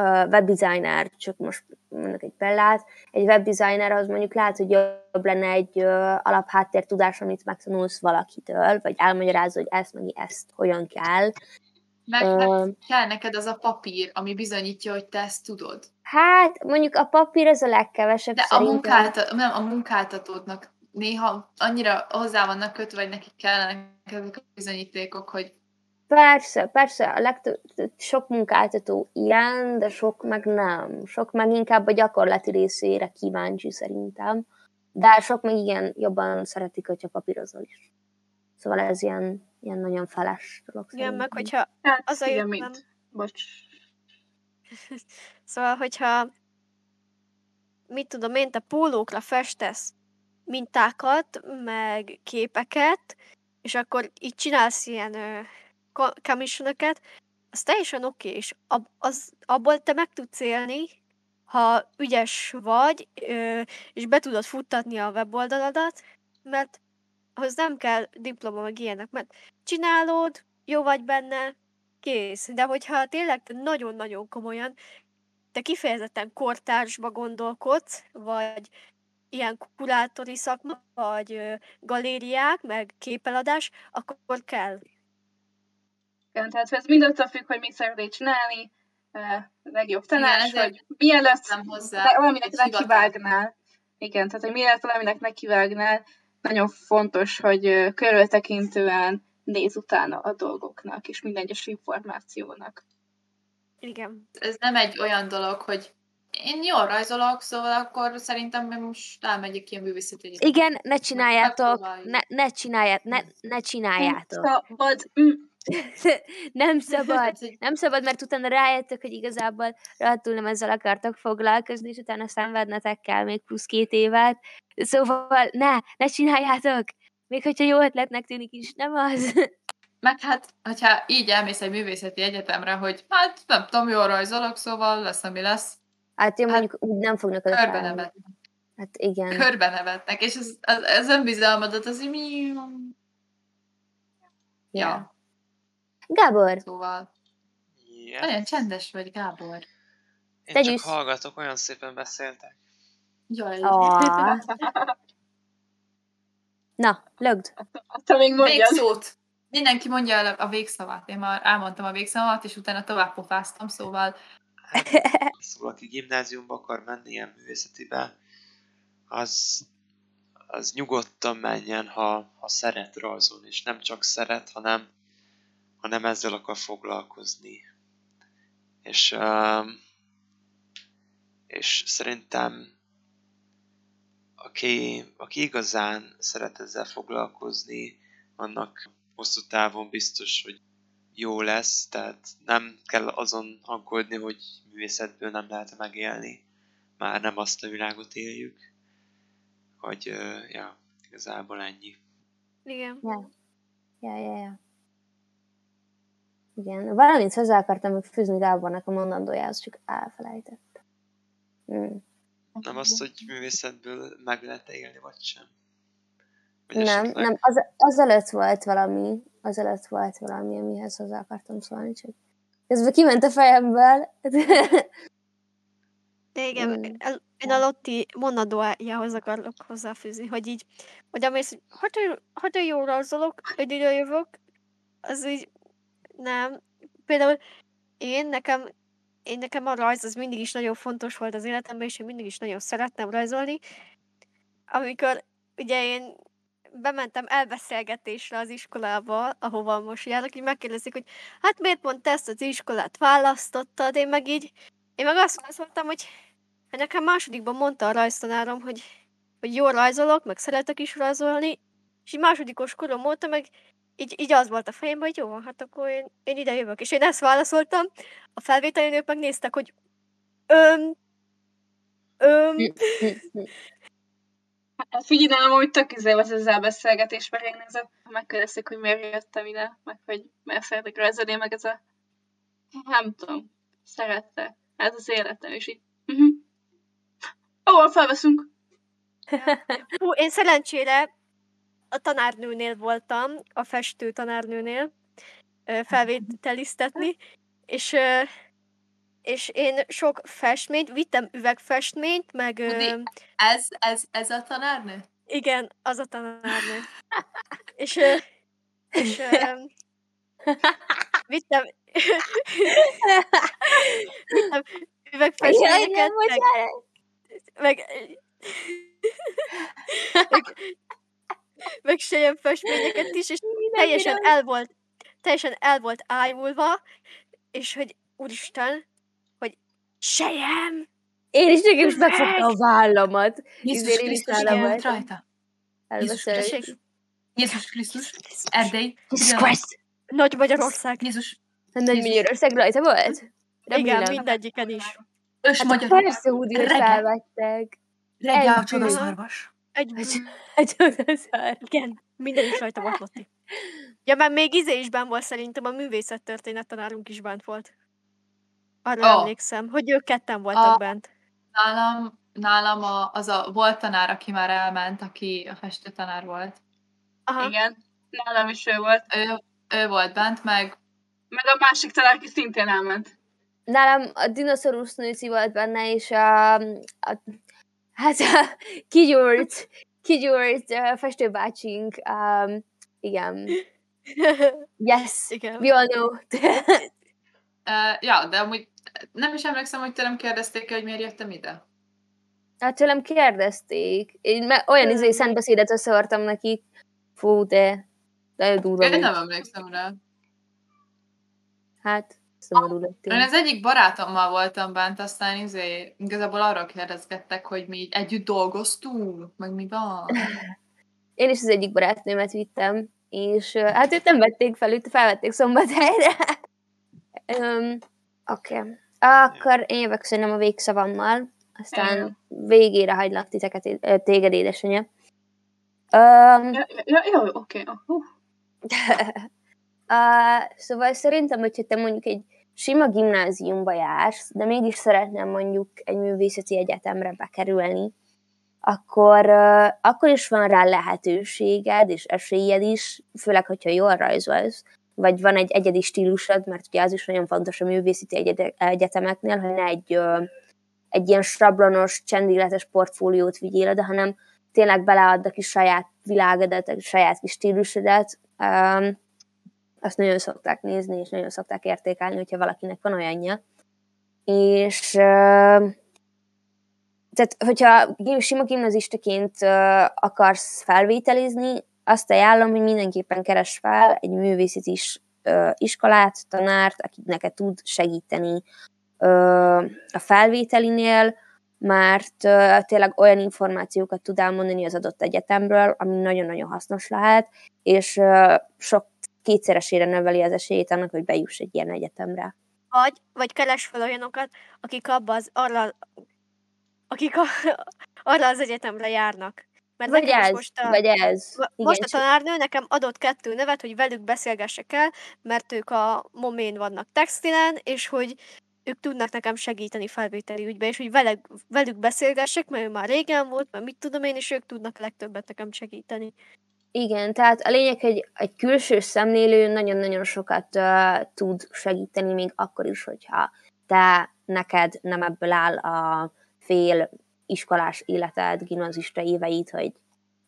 webdesigner, csak most mondok egy példát, egy webdesigner az mondjuk lehet, hogy jobb lenne egy alapháttér tudás, amit megtanulsz valakitől, vagy elmagyarázod, hogy ezt meg ezt hogyan kell. Meg, Ö, meg kell neked az a papír, ami bizonyítja, hogy te ezt tudod. Hát, mondjuk a papír az a legkevesebb De a, szerintem. munkálta, nem, a munkáltatódnak néha annyira hozzá vannak kötve, vagy nekik kellene ezek a bizonyítékok, hogy Persze, persze, a legtöbb, sok munkáltató ilyen, de sok meg nem. Sok meg inkább a gyakorlati részére kíváncsi szerintem. De sok meg igen, jobban szeretik, hogyha papírozol is. Szóval ez ilyen, ilyen nagyon feles dolog Igen, meg szerintem. hogyha Hát az a jó, mint. nem? Bocs. Szóval, hogyha mit tudom én, te pólókra festesz mintákat, meg képeket, és akkor így csinálsz ilyen commissionöket, az teljesen oké, és ab, az, abból te meg tudsz élni, ha ügyes vagy, és be tudod futtatni a weboldaladat, mert ahhoz nem kell diploma meg ilyenek, mert csinálod, jó vagy benne, kész. De hogyha tényleg nagyon-nagyon komolyan te kifejezetten kortársba gondolkodsz, vagy ilyen kurátori szakma, vagy galériák, meg képeladás, akkor kell. Igen, tehát ez mind attól függ, hogy mit szeretnél csinálni, a legjobb tanács, ezért hogy mielőtt nem hozzá de valaminek nekivágnál, igen, tehát hogy mielőtt valaminek nekivágnál, nagyon fontos, hogy körültekintően néz utána a dolgoknak, és minden egyes információnak. Igen. ez nem egy olyan dolog, hogy én jól rajzolok, szóval akkor szerintem én most elmegyek ilyen művészeti. Igen, ne csináljátok, ne, ne csináljátok, ne, ne csináljátok. Szabad, mm, Nem szabad. Nem szabad, mert utána rájöttök, hogy igazából rohadtul nem ezzel akartak foglalkozni, és utána szenvednetek kell még plusz két évet. Szóval ne, ne csináljátok! Még hogyha jó ötletnek tűnik is, nem az. Meg hát, hogyha így elmész egy művészeti egyetemre, hogy hát nem tudom, jól rajzolok, szóval lesz, ami lesz, Hát jó, Hát, mondjuk úgy nem fognak oda körbe felmenni. nevet, Hát igen. körbe nevetnek, és ez, ez, ez önbizalmadat, az így mi... Ja. Ja, Gábor, szóval Yeah. nagyon csendes vagy, Gábor. Én Tegy csak hallgatok, olyan szépen beszéltek. Jaj. Ah. na, lögd. Te még Még mondjad. szót. Mindenki mondja el a végszavát. Én már elmondtam a végszavamat, és utána tovább pofáztam, szóval Szóval aki gimnáziumba akar menni ilyen művészetibe, az, az nyugodtan menjen, ha, ha szeret rajzolni, és nem csak szeret, hanem, hanem ezzel akar foglalkozni. És, um, és szerintem aki, aki igazán szeret ezzel foglalkozni, annak hosszú távon biztos, hogy jó lesz, tehát nem kell azon aggódni, hogy művészetből nem lehet megélni. Már nem azt a világot éljük, hogy uh, ja, igazából ennyi. Igen. Ja. Ja, ja, ja. Igen, valamint hozzá akartam még fűzni Gábornak a mondandójához, csak elfelejtett. Mm. Nem azt, hogy művészetből meg lehet élni, vagy sem? Vagy Nem, esetleg- nem, az, azelőtt volt valami, azelőtt volt valami, amihez hozzá akartam szólni, csak közben kiment a fejemből. De igen, Mm. én a Lotti monadójához akarok hozzáfűzni, hogy így, hogy amész, hogy hát én jól rajzolok, én ide jövök, az így nem. Például én nekem, én nekem a rajz az mindig is nagyon fontos volt az életemben, és én mindig is nagyon szerettem rajzolni. Amikor ugye én bementem elbeszélgetésre az iskolába, ahova most járok, így megkérdezik, hogy hát miért pont ezt az iskolát választottad, én meg így, én meg azt válaszoltam, hogy hát nekem másodikban mondta a rajztanárom, hogy, hogy jól rajzolok, meg szeretek is rajzolni, és így másodikos korom óta meg így, így az volt a fejemben, hogy jó van, hát akkor én, én ide jövök. És én ezt válaszoltam, a felvételinők megnéztek, hogy öm, öm, Hát figyelj, nálam hogy tök izé volt ez a beszélgetés, mert én nézett, megkérdezték, hogy miért jöttem ide, meg hogy miért szeretek rajzolni, meg ez a nem tudom, szerette. Ez az életem, és így uh-huh. Ó, felveszünk. Hú, én szerencsére a tanárnőnél voltam, a festő tanárnőnél felvételiztetni, és, és én sok festményt, vittem üvegfestményt, meg Udi, Ez, ez, ez a tanárnő? igen, az a tanárnő. és, és vittem, vittem üvegfestményeket, meg, meg, meg sejem festményeket is, és teljesen el volt, teljesen el volt ájulva, és hogy úristen, hogy sejem, Én is nekem is megfogta a vállamat. Jézus Krisztus volt rajta. Jézus Jézus Krisztus, Erdély! Nagy Magyarország. Jézus, A Nagy Magyarország rajta volt? Igen, Remélem. mindegyiken is. ős Hát magyar. persze, Hudi, hogy Reggel. felvettek. Reggel a csodaszarvas. Egy, az szar. igen, minden is rajta volt, Lotti. Ja, mert még izé is benn volt szerintem, a művészettörténet tanárunk is bent volt. Arra oh. emlékszem, hogy ők ketten voltak A- bent. Nálam, nálam a, az a volt tanár, aki már elment, aki a festő tanár volt. Aha. Igen. Nálam is ő volt. Ő, ő volt bent, meg Meg a másik tanár, aki szintén elment. Nálam a dinoszaurusz nőci volt benne, és a, a hát kigyúrt, kigyúrt uh, festőbácsink, um, igen. Yes, Igen. we all know. Uh, ja, de amúgy nem is emlékszem, hogy tőlem kérdezték hogy miért jöttem ide. hát tőlem kérdezték. Én olyan izé szentbeszédet összevartam nekik. Fú, de nagyon durva Én nem emlékszem rá. Hát, szomorú lettél. Én az egyik barátommal voltam bent, aztán izé, igazából arról kérdezgettek, hogy mi így együtt dolgoztunk, meg mi van. Én is az egyik barátnőmet vittem, és hát őt nem vették fel, őt felvették szombathelyre. um, Oké. Okay. Akkor én jövök szerintem a végszavammal, aztán végére hagylak titeket, téged, édesanyja. Um, Ja, ja, jó, oké. Okay. Uh. Uh, szóval szerintem, hogyha te mondjuk egy sima gimnáziumba jársz, de mégis szeretném mondjuk egy művészeti egyetemre bekerülni, akkor, akkor is van rá lehetőséged és esélyed is, főleg, hogyha jól rajzolsz, vagy van egy egyedi stílusod, mert ugye az is nagyon fontos a művészeti egyetemeknél, hogy ne egy, egy ilyen sablonos, csendilletes portfóliót vigyél oda, hanem tényleg beleadd a kis saját világodat, a saját kis stílusodat, azt nagyon szokták nézni, és nagyon szokták értékelni, hogyha valakinek van olyanja. És tehát, hogyha sima gimnazistaként akarsz felvételizni, azt ajánlom, hogy mindenképpen keres fel egy művészeti is, iskolát, tanárt, aki neked tud segíteni a felvételinél, mert tényleg olyan információkat tud elmondani az adott egyetemről, ami nagyon-nagyon hasznos lehet, és sok kétszeresére növeli az esélyét annak, hogy bejuss egy ilyen egyetemre. Vagy, vagy keres fel olyanokat, akik abba az, arra, akik a, arra az egyetemre járnak. Mert vagy ez, most a, vagy ez. Most Igen, a tanárnő nekem adott kettő nevet, hogy velük beszélgessek el, mert ők a momén vannak textilen, és hogy ők tudnak nekem segíteni felvételi ügybe, és hogy velük, velük beszélgessek, mert ő már régen volt, mert mit tudom én, és ők tudnak legtöbbet nekem segíteni. Igen, tehát a lényeg, hogy egy külső szemlélő nagyon-nagyon sokat uh, tud segíteni, még akkor is, hogyha te neked nem ebből áll a fél iskolás életed, gimnazista éveid, hogy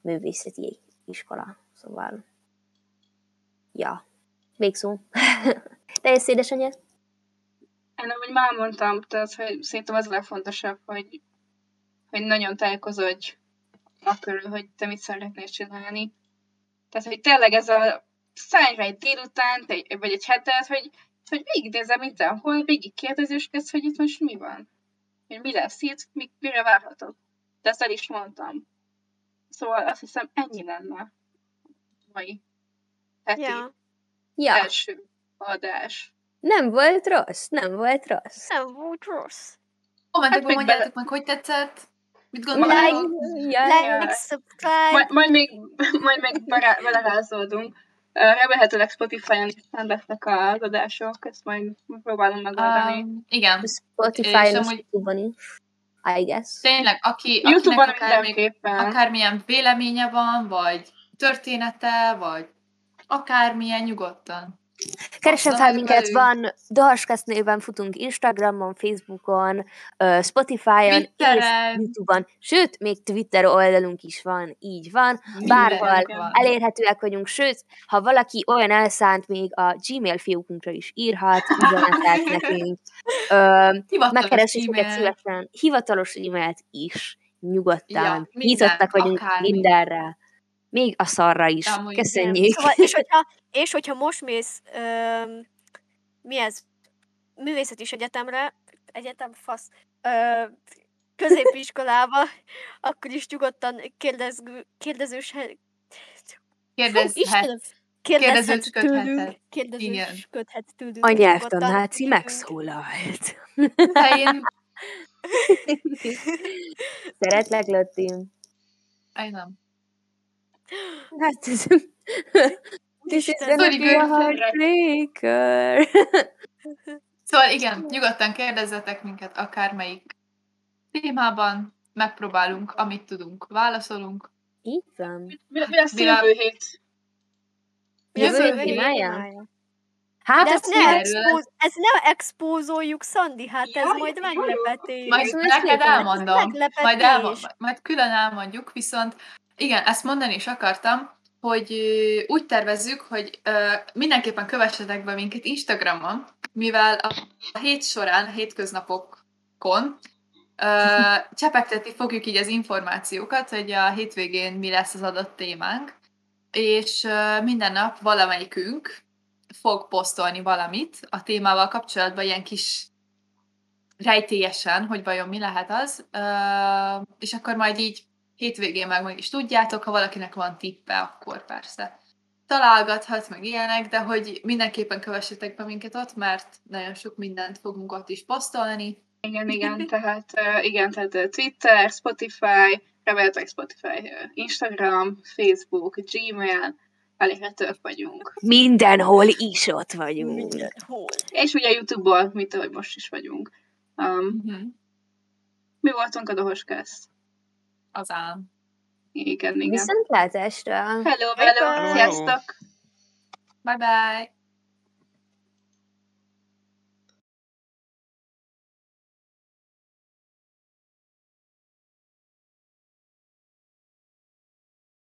művészeti iskola. Szóval, ja, végszó. Teljes édesanyja? Én ahogy már mondtam, tehát hogy szerintem az a legfontosabb, hogy, hogy nagyon tájékozódj akkor, hogy te mit szeretnél csinálni. Tehát, hogy tényleg ez a szállj egy délután, vagy egy hetet, hogy, hogy végignézem mindenhol, végig kérdezőskedsz, hogy itt most mi van. Hogy mi lesz itt, mi, mire várhatok. De ezt el is mondtam. Szóval azt hiszem ennyi lenne mai heti ja. Ja. első adás. Nem volt rossz, nem volt rossz. Nem volt rossz. Kommentekben hát mondjátok meg, hogy tetszett. Mit gondoltok? Like, like, subscribe. Majd, majd még, majd még belerázódunk. Remélhetőleg Spotify-on is nem lesznek az adások, ezt majd próbálom megoldani. Um, igen. Spotify-on és YouTube-on is. I guess. Tényleg, aki, YouTube-on akár még, akármilyen véleménye van, vagy története, vagy akármilyen nyugodtan. Keressen fel minket, van Dohaskesz néven futunk Instagramon, Facebookon, Spotify-on és Youtube-on, sőt, még Twitter oldalunk is van, így van, bárhol elérhetőek vagyunk, sőt, ha valaki olyan elszánt, még a Gmail fiókunkra is írhat, üzenetet nekünk, megkeresünk szívesen, hivatalos e-mailt is, nyugodtan, ja, nyitottak vagyunk akármi. mindenre még a szarra is. Amúgy Köszönjük. Szóval, és, hogyha, és hogyha most mész, ö, mi ez, művészeti is egyetemre, egyetem fasz, ö, középiskolába, akkor is nyugodtan kérdez, kérdezős... Kérdezhet. Kérdezősködhet. Kérdezősködhet tőlünk. A nyelvtanáci megszólalt. én... Szeretlek, Lottim. I know. Hát ez... This is gonna be a heartbreaker. Szóval igen, nyugodtan kérdezzetek minket akármelyik témában, megpróbálunk, amit tudunk, válaszolunk. Így van. Mi, mi lesz jövő hét? Jövő hét témája? Hát ez, ne expóz, ez nem expózoljuk, Szandi, hát ja, ez majd meglepetés. Majd neked elmondom, majd, elmond, majd külön elmondjuk, viszont igen, ezt mondani is akartam, hogy úgy tervezzük, hogy mindenképpen kövessetek be minket Instagramon, mivel a hét során, a hétköznapokon csepegtetni fogjuk így az információkat, hogy a hétvégén mi lesz az adott témánk, és minden nap valamelyikünk fog posztolni valamit a témával kapcsolatban, ilyen kis rejtélyesen, hogy vajon mi lehet az, és akkor majd így hétvégén meg meg is tudjátok, ha valakinek van tippe, akkor persze találgathat, meg ilyenek, de hogy mindenképpen kövessetek be minket ott, mert nagyon sok mindent fogunk ott is posztolni. Igen, igen, tehát igen, tehát Twitter, Spotify, reméltek Spotify, Instagram, Facebook, Gmail, elérhetők vagyunk. Mindenhol is ott vagyunk. Mindenhol. És ugye YouTube-ból, mint ahogy most is vagyunk. Um, uh-huh. Mi voltunk a Dohoskászt? Az ám. Igen, igen. Viszontlátásra! Hello, hello, hello. sziasztok! Bye-bye!